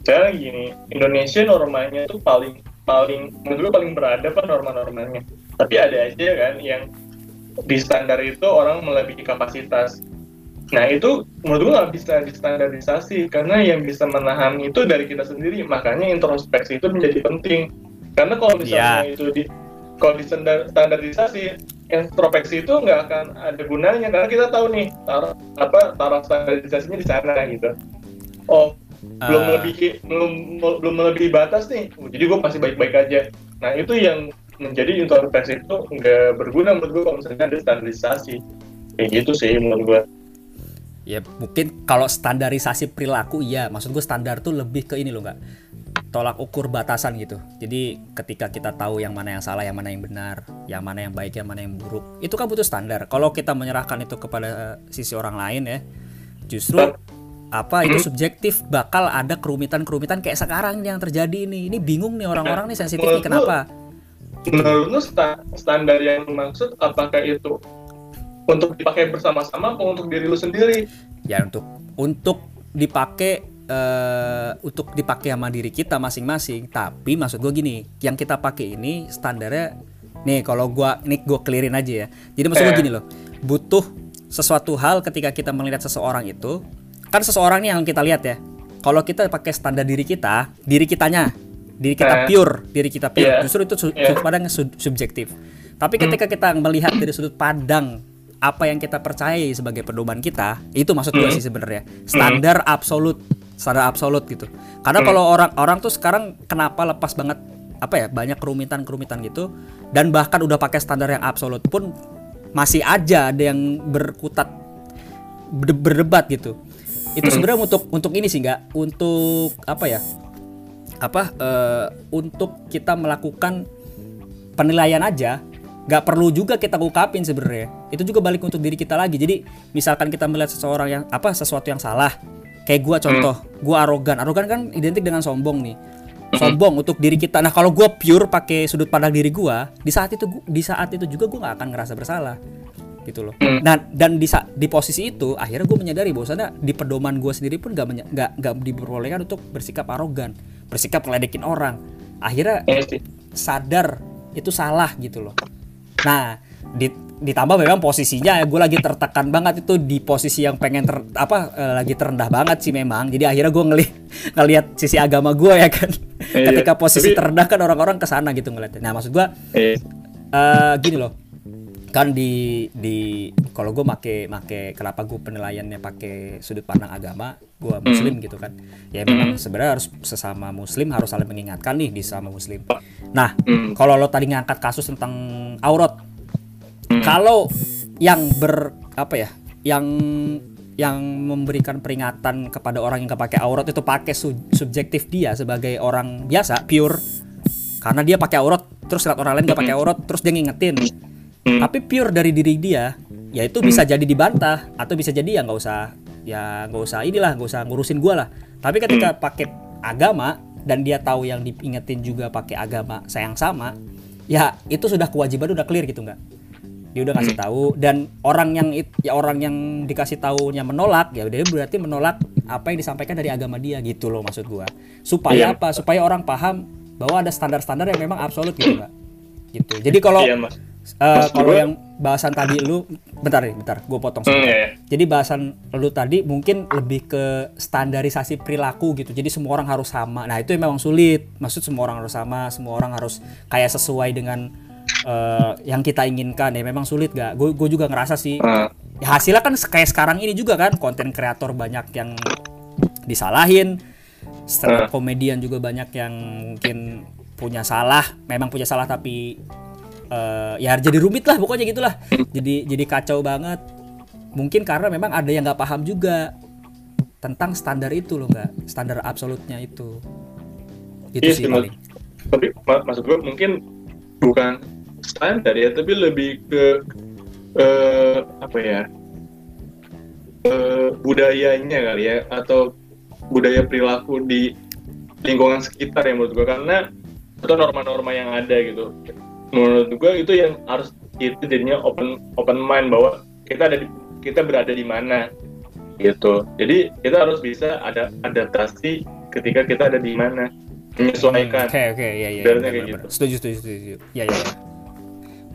Misalnya gini Indonesia normanya tuh paling paling menurut gue paling beradab kan norma-normanya. Tapi ada aja kan yang di standar itu orang melebihi kapasitas Nah itu menurut gue nggak bisa distandarisasi karena yang bisa menahan itu dari kita sendiri. Makanya introspeksi itu menjadi penting. Karena kalau misalnya Iya. itu di kalau standarisasi introspeksi itu nggak akan ada gunanya. Karena kita tahu nih taraf apa taraf standarisasinya di sana gitu. Oh belum Ah. melebihi belum belum melebihi batas nih. Jadi gue masih baik-baik aja. Nah itu yang menjadi introspeksi itu nggak berguna menurut gue kalau misalnya ada standarisasi. Kayak gitu sih menurut gue ya mungkin kalau standarisasi perilaku iya. Maksud gue standar tuh lebih ke ini loh nggak tolak ukur batasan gitu. Jadi ketika kita tahu yang mana yang salah yang mana yang benar yang mana yang baik yang mana yang buruk itu kan butuh standar. Kalau kita menyerahkan itu kepada sisi orang lain ya justru apa itu subjektif. Bakal ada kerumitan-kerumitan kayak sekarang yang terjadi ini. Ini bingung nih orang-orang nih sensitif nih kenapa? menurut lu sta- standar yang dimaksud apakah itu untuk dipakai bersama-sama atau untuk diri lu sendiri ya untuk untuk dipakai eh, untuk dipakai sama diri kita masing-masing tapi maksud gue gini yang kita pakai ini standarnya nih kalau gua nih gue clearin aja ya jadi maksud gue Eh. gini loh butuh sesuatu hal ketika kita melihat seseorang itu kan seseorang nih yang kita lihat ya kalau kita pakai standar diri kita diri kitanya diri kita Eh. pure diri kita pure Iya. justru itu su- Iya. sudut pandang sub- subjektif tapi ketika kita melihat dari sudut pandang apa yang kita percayai sebagai pedoman kita itu maksud gue Hmm. sih sebenarnya standar absolut standar absolut gitu karena Hmm. kalau orang-orang tuh sekarang kenapa lepas banget apa ya banyak kerumitan-kerumitan gitu dan bahkan udah pakai standar yang absolut pun masih aja ada yang berkutat berde- berdebat gitu itu Hmm. sebenarnya untuk untuk ini sih nggak untuk apa ya apa uh, untuk kita melakukan penilaian aja nggak perlu juga kita ungkapin sebenarnya itu juga balik untuk diri kita lagi jadi misalkan kita melihat seseorang yang apa sesuatu yang salah kayak gua contoh hmm. gua arogan arogan kan identik dengan sombong nih hmm. sombong untuk diri kita nah kalau gua pure pakai sudut pandang diri gua di saat itu di saat itu juga gua nggak akan ngerasa bersalah gitu loh. Hmm. Nah dan di di posisi itu akhirnya gue menyadari bahwasanya di pedoman gue sendiri pun gak nggak nggak diperbolehkan untuk bersikap arogan, bersikap ngeledekin orang. Akhirnya iya sadar itu salah gitu loh. Nah di, ditambah memang posisinya gue lagi tertekan banget itu di posisi yang pengen ter, apa e, lagi terendah banget sih memang. Jadi akhirnya gue ngeli (laughs) ngelihat sisi agama gue ya kan. Iya, Ketika posisi tapi, terendah kan orang-orang ke sana gitu ngeliatnya. Nah maksud gue iya. uh, gini loh kan di di kalau gue make make kenapa gue penilaiannya pakai sudut pandang agama gue hmm. muslim mm. gitu kan ya memang mm. sebenarnya harus sesama muslim harus saling mengingatkan nih di sama muslim nah mm. kalau lo tadi ngangkat kasus tentang aurat mm. kalau yang ber apa ya yang yang memberikan peringatan kepada orang yang pakai aurat itu pakai su subjektif dia sebagai orang biasa pure karena dia pakai aurat terus lihat orang lain gak pakai aurat terus dia ngingetin hmm. tapi pure dari diri dia ya itu bisa hmm. jadi dibantah atau bisa jadi ya nggak usah ya nggak usah inilah nggak usah ngurusin gue lah tapi ketika hmm. pakai agama dan dia tahu yang diingetin juga pakai agama sayang sama ya itu sudah kewajiban udah clear gitu nggak dia udah kasih hmm. tahu dan orang yang ya orang yang dikasih tahunya menolak ya udah berarti menolak apa yang disampaikan dari agama dia gitu loh maksud gua supaya iya. apa supaya orang paham bahwa ada standar-standar yang memang absolut gitu nggak gitu jadi kalau iya, Uh, kalau yang bahasan tadi lu bentar nih, bentar, gue potong hmm, sebentar. Hmm, iya. Jadi bahasan lu tadi mungkin lebih ke standarisasi perilaku gitu. Jadi semua orang harus sama. Nah, itu memang sulit. Maksud semua orang harus sama, semua orang harus kayak sesuai dengan uh, yang kita inginkan. Ya memang sulit gak? Gue gue juga ngerasa sih. Hmm. Ya, hasilnya kan kayak sekarang ini juga kan konten kreator banyak yang disalahin. Stand komedian juga banyak yang mungkin punya salah, memang punya salah tapi uh, ya jadi rumit lah pokoknya gitulah. Jadi jadi kacau banget. Mungkin karena memang ada yang nggak paham juga tentang standar itu loh nggak standar absolutnya itu. Itu iya, sih paling. Tapi mak maksud gue mungkin bukan standar ya tapi lebih ke uh, apa ya? Uh, budayanya kali ya atau budaya perilaku di lingkungan sekitar ya menurut gue karena itu norma-norma yang ada gitu menurut gue itu yang harus itu jadinya open open mind bahwa kita ada di, kita berada di mana gitu. Jadi kita harus bisa ada adaptasi ketika kita ada di mana menyesuaikan. Oke okay, oke okay, ya ya, ya kayak gitu. setuju setuju setuju ya ya, ya.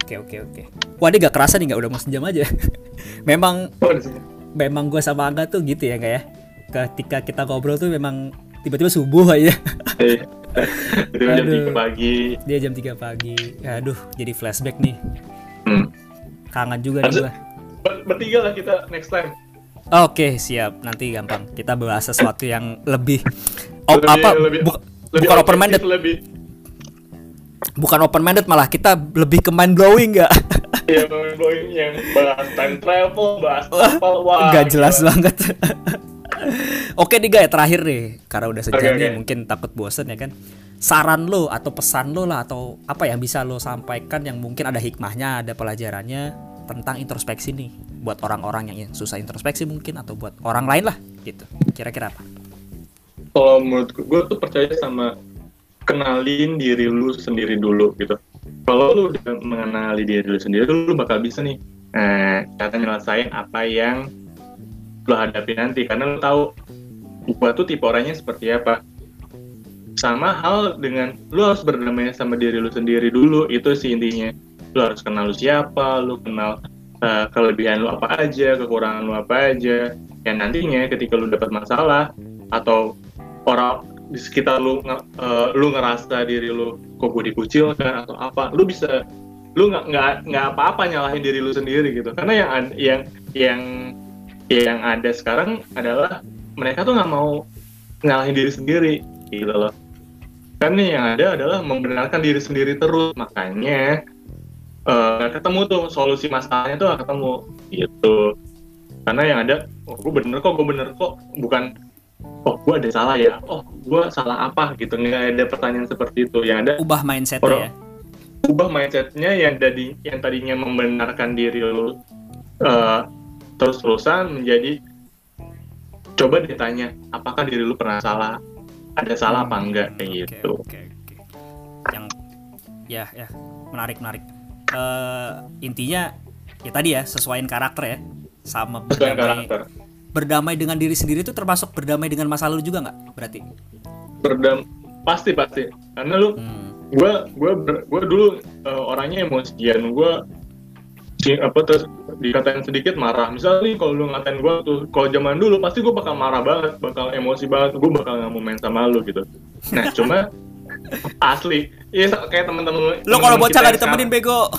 oke oke oke. Wah dia gak kerasa nih nggak udah mau sejam aja. (laughs) Memang oh, memang gue sama Angga tuh gitu ya kayak ya. Ketika kita ngobrol tuh memang tiba-tiba subuh aja. Iya (laughs) (laughs) itu jam 3 pagi. Dia jam 3 pagi. Aduh jadi flashback nih. Hmm. kangen juga Harus, nih gua. Bertiga lah kita next time. Oke siap. Nanti gampang. Kita bahas sesuatu yang lebih, oh, lebih apa? lebih, bu, lebih bukan open minded lebih bukan open minded malah kita lebih ke mind blowing nggak? Iya mind blowing yang bahas time travel bahas apa wah nggak jelas banget. Oke nih guys, terakhir nih, karena udah sejam okay, okay. mungkin takut bosen ya kan. Saran lo atau pesan lo lah atau apa yang bisa lo sampaikan yang mungkin ada hikmahnya, ada pelajarannya tentang introspeksi nih buat orang-orang yang susah introspeksi mungkin atau buat orang lain lah gitu. Kira-kira apa? Kalau menurut gue tuh percaya sama kenalin diri lu sendiri dulu gitu. Kalau lu udah mengenali diri lu sendiri, lu bakal bisa nih eh, cara nyelesain apa yang lo hadapi nanti. Karena lo tahu gua tuh tipe orangnya seperti apa. Sama hal dengan lo harus berdamai sama diri lo sendiri dulu itu sih intinya. Lo harus kenal lo siapa lo kenal uh, kelebihan lo apa aja kekurangan lo apa aja. Yang nantinya ketika lo dapat masalah atau orang di sekitar lu uh, lu ngerasa diri lu kok gue dikucilkan atau apa lu bisa lu nggak nggak nggak apa-apa nyalahin diri lu sendiri gitu. Karena yang yang yang yang ada sekarang adalah mereka tuh nggak mau ngalahin diri sendiri gitu loh. Kan nih yang ada adalah membenarkan diri sendiri terus makanya nggak uh, ketemu tuh solusi masalahnya tuh gak ketemu gitu. Karena yang ada oh, gue bener kok gue bener kok bukan oh gue ada salah ya oh gue salah apa gitu. Nggak ada pertanyaan seperti itu. Yang ada ubah mindset ya. ubah mindsetnya yang tadi yang tadinya membenarkan diri lu uh, terus-terusan menjadi coba ditanya apakah diri lu pernah salah? Ada salah apa enggak? kayak Oke, gitu. oke oke yang ya ya menarik menarik. Eh, intinya ya tadi ya sesuaiin karakter ya sama berdamai karakter. berdamai dengan diri sendiri itu termasuk berdamai dengan masa lalu juga nggak berarti? Berdam pasti pasti. Karena lu hmm. gue gue gue dulu uh, orangnya emosian. Gue si apa terus dikatain sedikit marah. Misalnya nih kalau lu ngatain gue tuh kalau zaman dulu pasti gue bakal marah banget bakal emosi banget gue bakal nggak mau main sama lu gitu. Nah cuma asli. Iya kayak temen-temen lo kalau bocah yang ditemenin bego.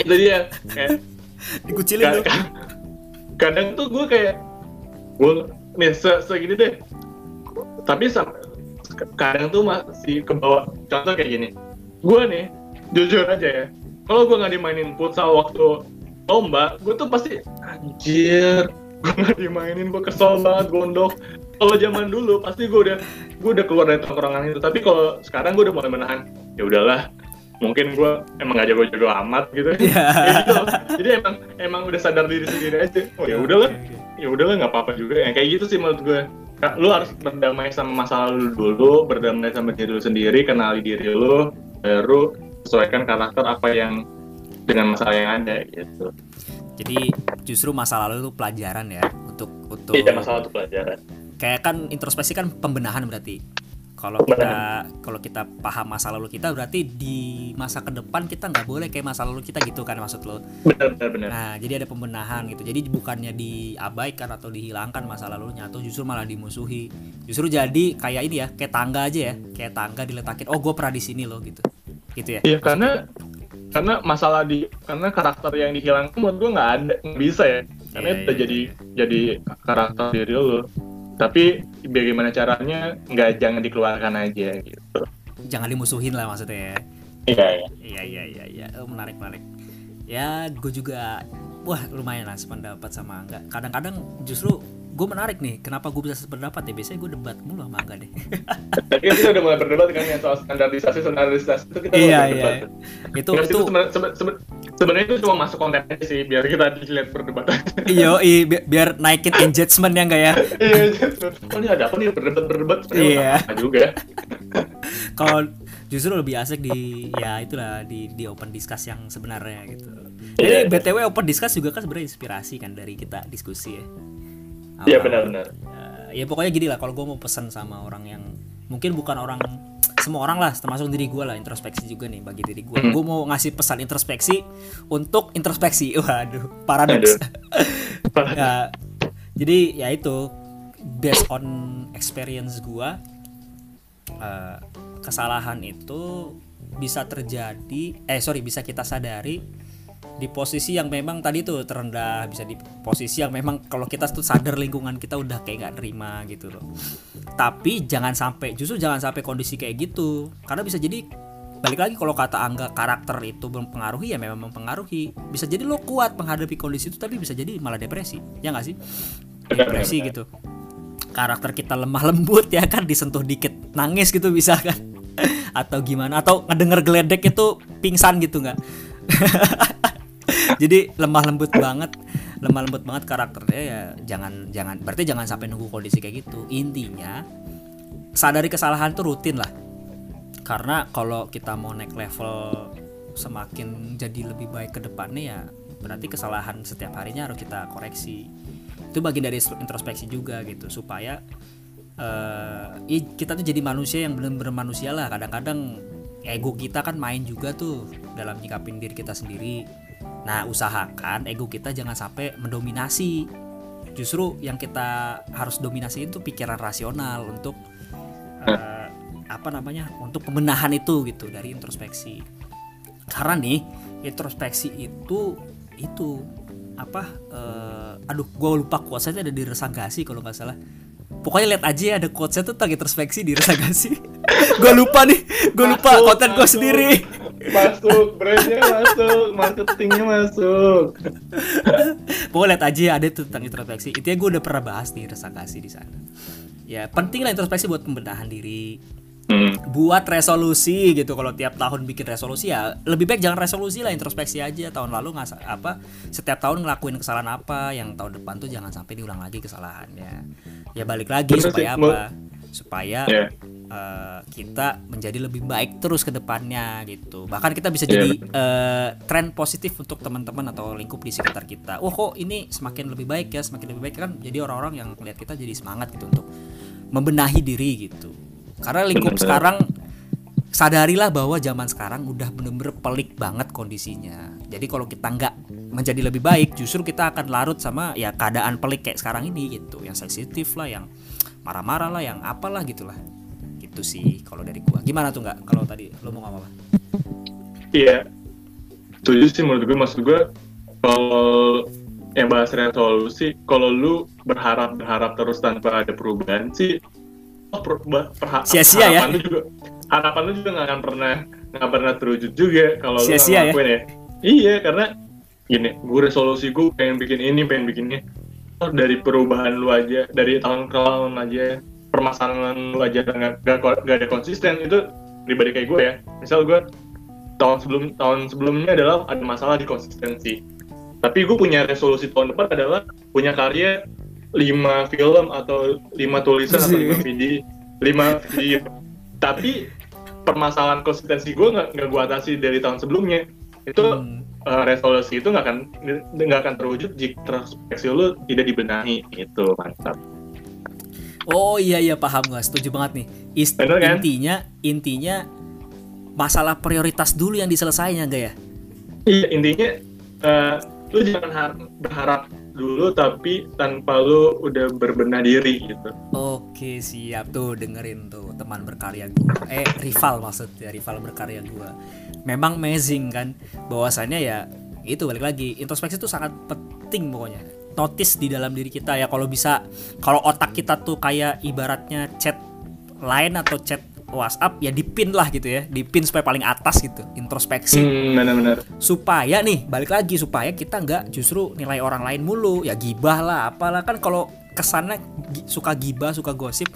Itu dia kayak dikucilin ka- lo ka- kadang tuh gue kayak gue nih se segini deh. Tapi kadang tuh masih ke bawah contoh kayak gini. Gue nih jujur aja ya kalau gue nggak dimainin futsal waktu lomba gue tuh pasti anjir gue nggak dimainin gue kesel banget gondok. Kalau zaman dulu pasti gue udah gue udah keluar dari tongkrongan itu. Tapi kalau sekarang gue udah mulai menahan ya udahlah mungkin gue emang gak jago-jago amat gitu. (laughs) Iya. Kayak gitu. Jadi emang emang udah sadar diri sendiri aja. Oh ya udahlah ya udahlah nggak apa-apa juga. Yang kayak gitu sih menurut gue Kak, lu harus berdamai sama masa lalu dulu berdamai sama diri lu sendiri kenali diri lu baru sesuaikan karakter apa yang dengan masalah yang ada gitu. Jadi justru masa lalu itu pelajaran ya untuk untuk iya masalah itu pelajaran. Kayak kan introspeksi kan pembenahan berarti. Kalau kita kalau kita paham masa lalu kita berarti di masa ke depan kita nggak boleh kayak masa lalu kita gitu kan maksud lo? Benar benar benar. Nah jadi ada pembenahan gitu. Jadi bukannya diabaikan atau dihilangkan masa lalunya atau justru malah dimusuhi. Justru jadi kayak ini ya kayak tangga aja ya kayak tangga diletakin oh gue pernah di sini loh gitu gitu ya? Iya karena karena masalah di karena karakter yang dihilangkan menurut gue nggak ada nggak bisa ya. Karena Iya, itu udah iya, jadi jadi karakter diri lu. Tapi bagaimana caranya nggak jangan dikeluarkan aja gitu. Jangan dimusuhin lah maksudnya ya. Iya iya. Iya iya iya iya. Oh, menarik menarik. Ya gue juga wah lumayan lah sependapat sama Angga. Kadang-kadang justru gue menarik nih. Kenapa gue bisa sependapat ya? Biasanya gue debat mulu sama Angga deh. (laughs) Tadi kan kita udah mulai berdebat kan yang soal standarisasi standarisasi itu kita mulai iya berdebat. iya. Itu itu itu sebenarnya seben- seben- sebenarnya itu cuma masuk konten aja sih biar kita dilihat berdebat iyo i bi- biar naikin engagement ya enggak (laughs) ya. iya oh ini ada apa nih berdebat berdebat Iya. juga (laughs) Kalau justru lebih asik di ya itulah di di open discuss yang sebenarnya gitu. Iya. Jadi btw open discuss juga kan sebenarnya inspirasi kan dari kita diskusi ya. Iya benar-benar Eh, ya pokoknya gini lah kalau gue mau pesan sama orang yang mungkin bukan orang semua orang lah termasuk diri gue lah introspeksi juga nih bagi diri gue gue mau ngasih pesan introspeksi untuk introspeksi. (laughs) Waduh paradoks. (laughs) Ya, jadi ya itu based on experience gue eh, kesalahan itu bisa terjadi eh sorry bisa kita sadari di posisi yang memang tadi tuh terendah bisa di posisi yang memang kalau kita tuh sadar lingkungan kita udah kayak nggak nerima gitu loh. Tapi jangan sampai justru jangan sampai kondisi kayak gitu. Karena bisa jadi balik lagi kalau kata angga karakter itu mempengaruhi ya memang mempengaruhi. Bisa jadi lo kuat menghadapi kondisi itu tapi bisa jadi malah depresi. Ya nggak sih? Depresi gitu. Karakter kita lemah lembut ya kan? Disentuh dikit nangis gitu bisa kan? (laughs) Atau gimana? Atau ngedenger geledek itu pingsan gitu nggak (laughs) jadi lemah lembut banget lemah lembut banget karakternya ya jangan jangan berarti jangan sampai nunggu kondisi kayak gitu. Intinya sadari kesalahan tuh rutin lah. Karena kalau kita mau naik level semakin jadi lebih baik ke depannya ya berarti kesalahan setiap harinya harus kita koreksi. Itu bagian dari introspeksi juga gitu supaya ya kita tuh jadi manusia yang benar-benar manusia lah. Kadang-kadang ego kita kan main juga tuh dalam nyikapin diri kita sendiri nah usahakan ego kita jangan sampai mendominasi. Justru yang kita harus dominasi itu pikiran rasional untuk eh, apa namanya untuk pembenahan itu gitu dari introspeksi. Karena nih introspeksi itu itu apa eh, aduh gue lupa quotesnya ada di resagasi kalau nggak salah pokoknya lihat aja ya ada quotesnya tuh tentang introspeksi di resagasi (laughs) gue lupa nih gue lupa Masuk, konten gue sendiri. masuk brandnya masuk marketingnya masuk. Pokoknya lihat aja ya ada tuh tentang introspeksi. Itu ya gue udah pernah bahas di resagasi di sana. Ya penting lah introspeksi buat pembenahan diri Hmm. buat resolusi gitu kalau tiap tahun bikin resolusi ya lebih baik jangan resolusi lah introspeksi aja. Tahun lalu nggak apa setiap tahun ngelakuin kesalahan apa yang tahun depan tuh jangan sampai diulang lagi kesalahannya. Ya balik lagi Bener sih, supaya mau- apa? Supaya Ya. eh, kita menjadi lebih baik terus ke depannya gitu. Bahkan kita bisa Iya, jadi eh, tren positif untuk teman-teman atau lingkup di sekitar kita. Wah kok ini semakin lebih baik ya semakin lebih baik kan? Jadi orang-orang yang melihat kita jadi semangat gitu untuk membenahi diri gitu karena lingkup Bener-bener. sekarang sadarilah bahwa zaman sekarang udah bener-bener pelik banget kondisinya. Jadi kalau kita nggak menjadi lebih baik justru kita akan larut sama ya keadaan pelik kayak sekarang ini gitu. Yang sensitif lah yang marah-marah lah yang apalah gitulah. Gitu sih kalau dari gua. Gimana tuh nggak kalau tadi lo mau ngomong apa? Iya, setuju sih menurut gue. Maksud gue, kalau yang bahas resolusi, kalau lu berharap berharap terus tanpa ada perubahan sih, oh, per, perha- Sia-sia ya. harapan lu juga harapan lu juga nggak akan pernah nggak pernah terwujud juga kalau lu Sia-sia ya. ya. Iya, karena gini, gue resolusi gue pengen bikin ini, pengen bikin ini. Oh, dari perubahan lu aja, dari tahun ke tahun aja, permasalahan lu aja nggak nggak nggak ada konsisten itu pribadi kayak gue ya. Misal gue tahun sebelum tahun sebelumnya adalah ada masalah di konsistensi. Tapi gue punya resolusi tahun depan adalah punya karya lima film atau lima tulisan atau lima video, lima video. Tapi permasalahan konsistensi gue nggak nggak gue atasi dari tahun sebelumnya. Itu Hmm. eh, resolusi itu nggak akan nggak akan terwujud jika introspeksi lu tidak dibenahi. Itu mantap. oh iya iya paham gak setuju banget nih Is- Bener kan? intinya intinya masalah prioritas dulu yang diselesainya gak ya Iya intinya eh, lu jangan har- berharap dulu tapi tanpa lu udah berbenah diri gitu. Oke siap tuh dengerin tuh teman berkarya gua. Eh rival maksudnya rival berkarya gua. Memang amazing kan? Bahwasannya ya itu balik lagi introspeksi itu sangat penting pokoknya. Notice di dalam diri kita ya kalau bisa kalau otak kita tuh kayak ibaratnya chat lain atau chat WhatsApp ya dipin lah gitu ya. Dipin supaya paling atas gitu introspeksi. Hmm, benar-benar. supaya nih balik lagi supaya kita nggak justru nilai orang lain mulu. Ya gibah lah apalah. Kan kalau kesannya suka gibah suka gosip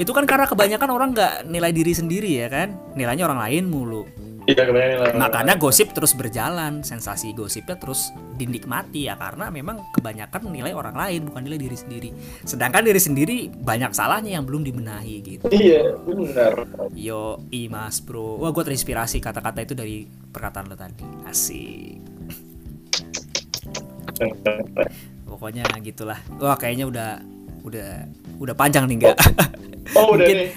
itu kan karena kebanyakan orang nggak nilai diri sendiri ya kan? Nilainya orang lain mulu Iya kebanyakan lah. makanya gosip terus berjalan sensasi gosipnya terus dinikmati ya karena memang kebanyakan nilai orang lain bukan nilai diri sendiri. Sedangkan diri sendiri banyak salahnya yang belum dibenahi gitu. Iya benar. yo imas bro. Wah gue terinspirasi kata-kata itu dari perkataan lo tadi. Asik. Pokoknya gitulah. Wah kayaknya udah udah udah panjang nih enggak Oh udah Mungkin nih.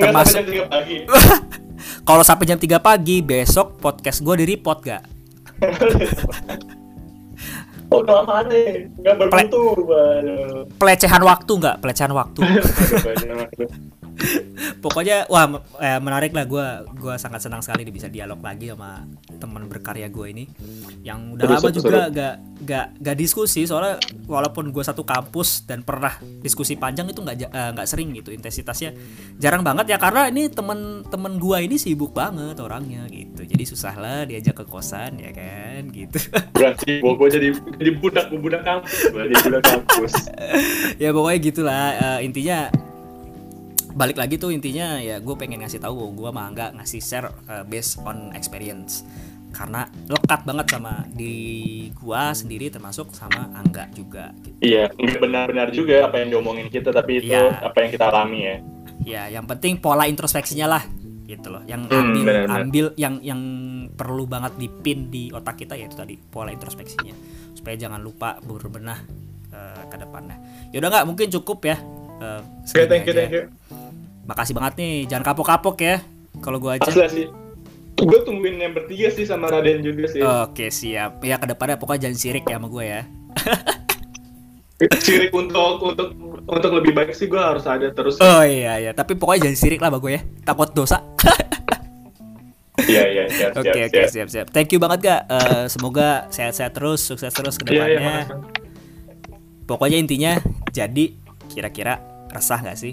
Termasuk- (laughs) sampai jam 3 pagi. kalau sampai jam 3 pagi besok podcast gue di report gak (laughs) Oh lama nih. Nggak bermutu. Waduh. pelecehan waktu nggak pelecehan waktu. (laughs) (laughs) pokoknya wah eh, menarik lah. Gue gua sangat senang sekali bisa dialog lagi sama teman berkarya gue ini. Yang udah lama juga gak gak gak diskusi. Soalnya walaupun gue satu kampus dan pernah diskusi panjang itu nggak eh, nggak sering gitu. Intensitasnya jarang banget ya karena ini temen-temen gue ini sibuk banget orangnya gitu. Jadi susah lah diajak ke kosan ya kan? Gitu. (laughs) Berarti gua jadi jadi budak budak kampus. Budak kampus. (laughs) ya pokoknya gitulah. Eh, intinya balik lagi tuh intinya ya gue pengen ngasih tahu gue mah nggak ngasih share eh, based on experience karena lekat banget sama di gua sendiri termasuk sama Angga juga gitu. Iya, benar-benar juga apa yang diomongin kita, tapi itu Iya. apa yang kita alami ya. ya yang penting pola introspeksinya lah gitu loh yang Hmm, ambil benar-benar. ambil yang yang perlu banget dipin di otak kita yaitu tadi pola introspeksinya supaya jangan lupa berbenah eh, ke depannya yaudah nggak mungkin cukup ya Eh, Oke, segini thank you, aja. thank you. Makasih banget nih, jangan kapok-kapok ya. Kalau gua aja. Asli sih. Gue tungguin yang bertiga sih sama Raden juga sih. Oke, siap. Ya ke depannya pokoknya jangan sirik ya sama gue ya. (laughs) Sirik untuk untuk untuk lebih baik sih gue harus ada terus. Oh iya iya, tapi pokoknya jangan sirik lah sama gue ya. Takut dosa. (laughs) Iya iya siap Oke siap. oke siap. siap siap. Thank you banget gak. semoga sehat-sehat terus, sukses terus ke Iya iya depannya. makasih. Pokoknya intinya jadi kira-kira resah gak sih?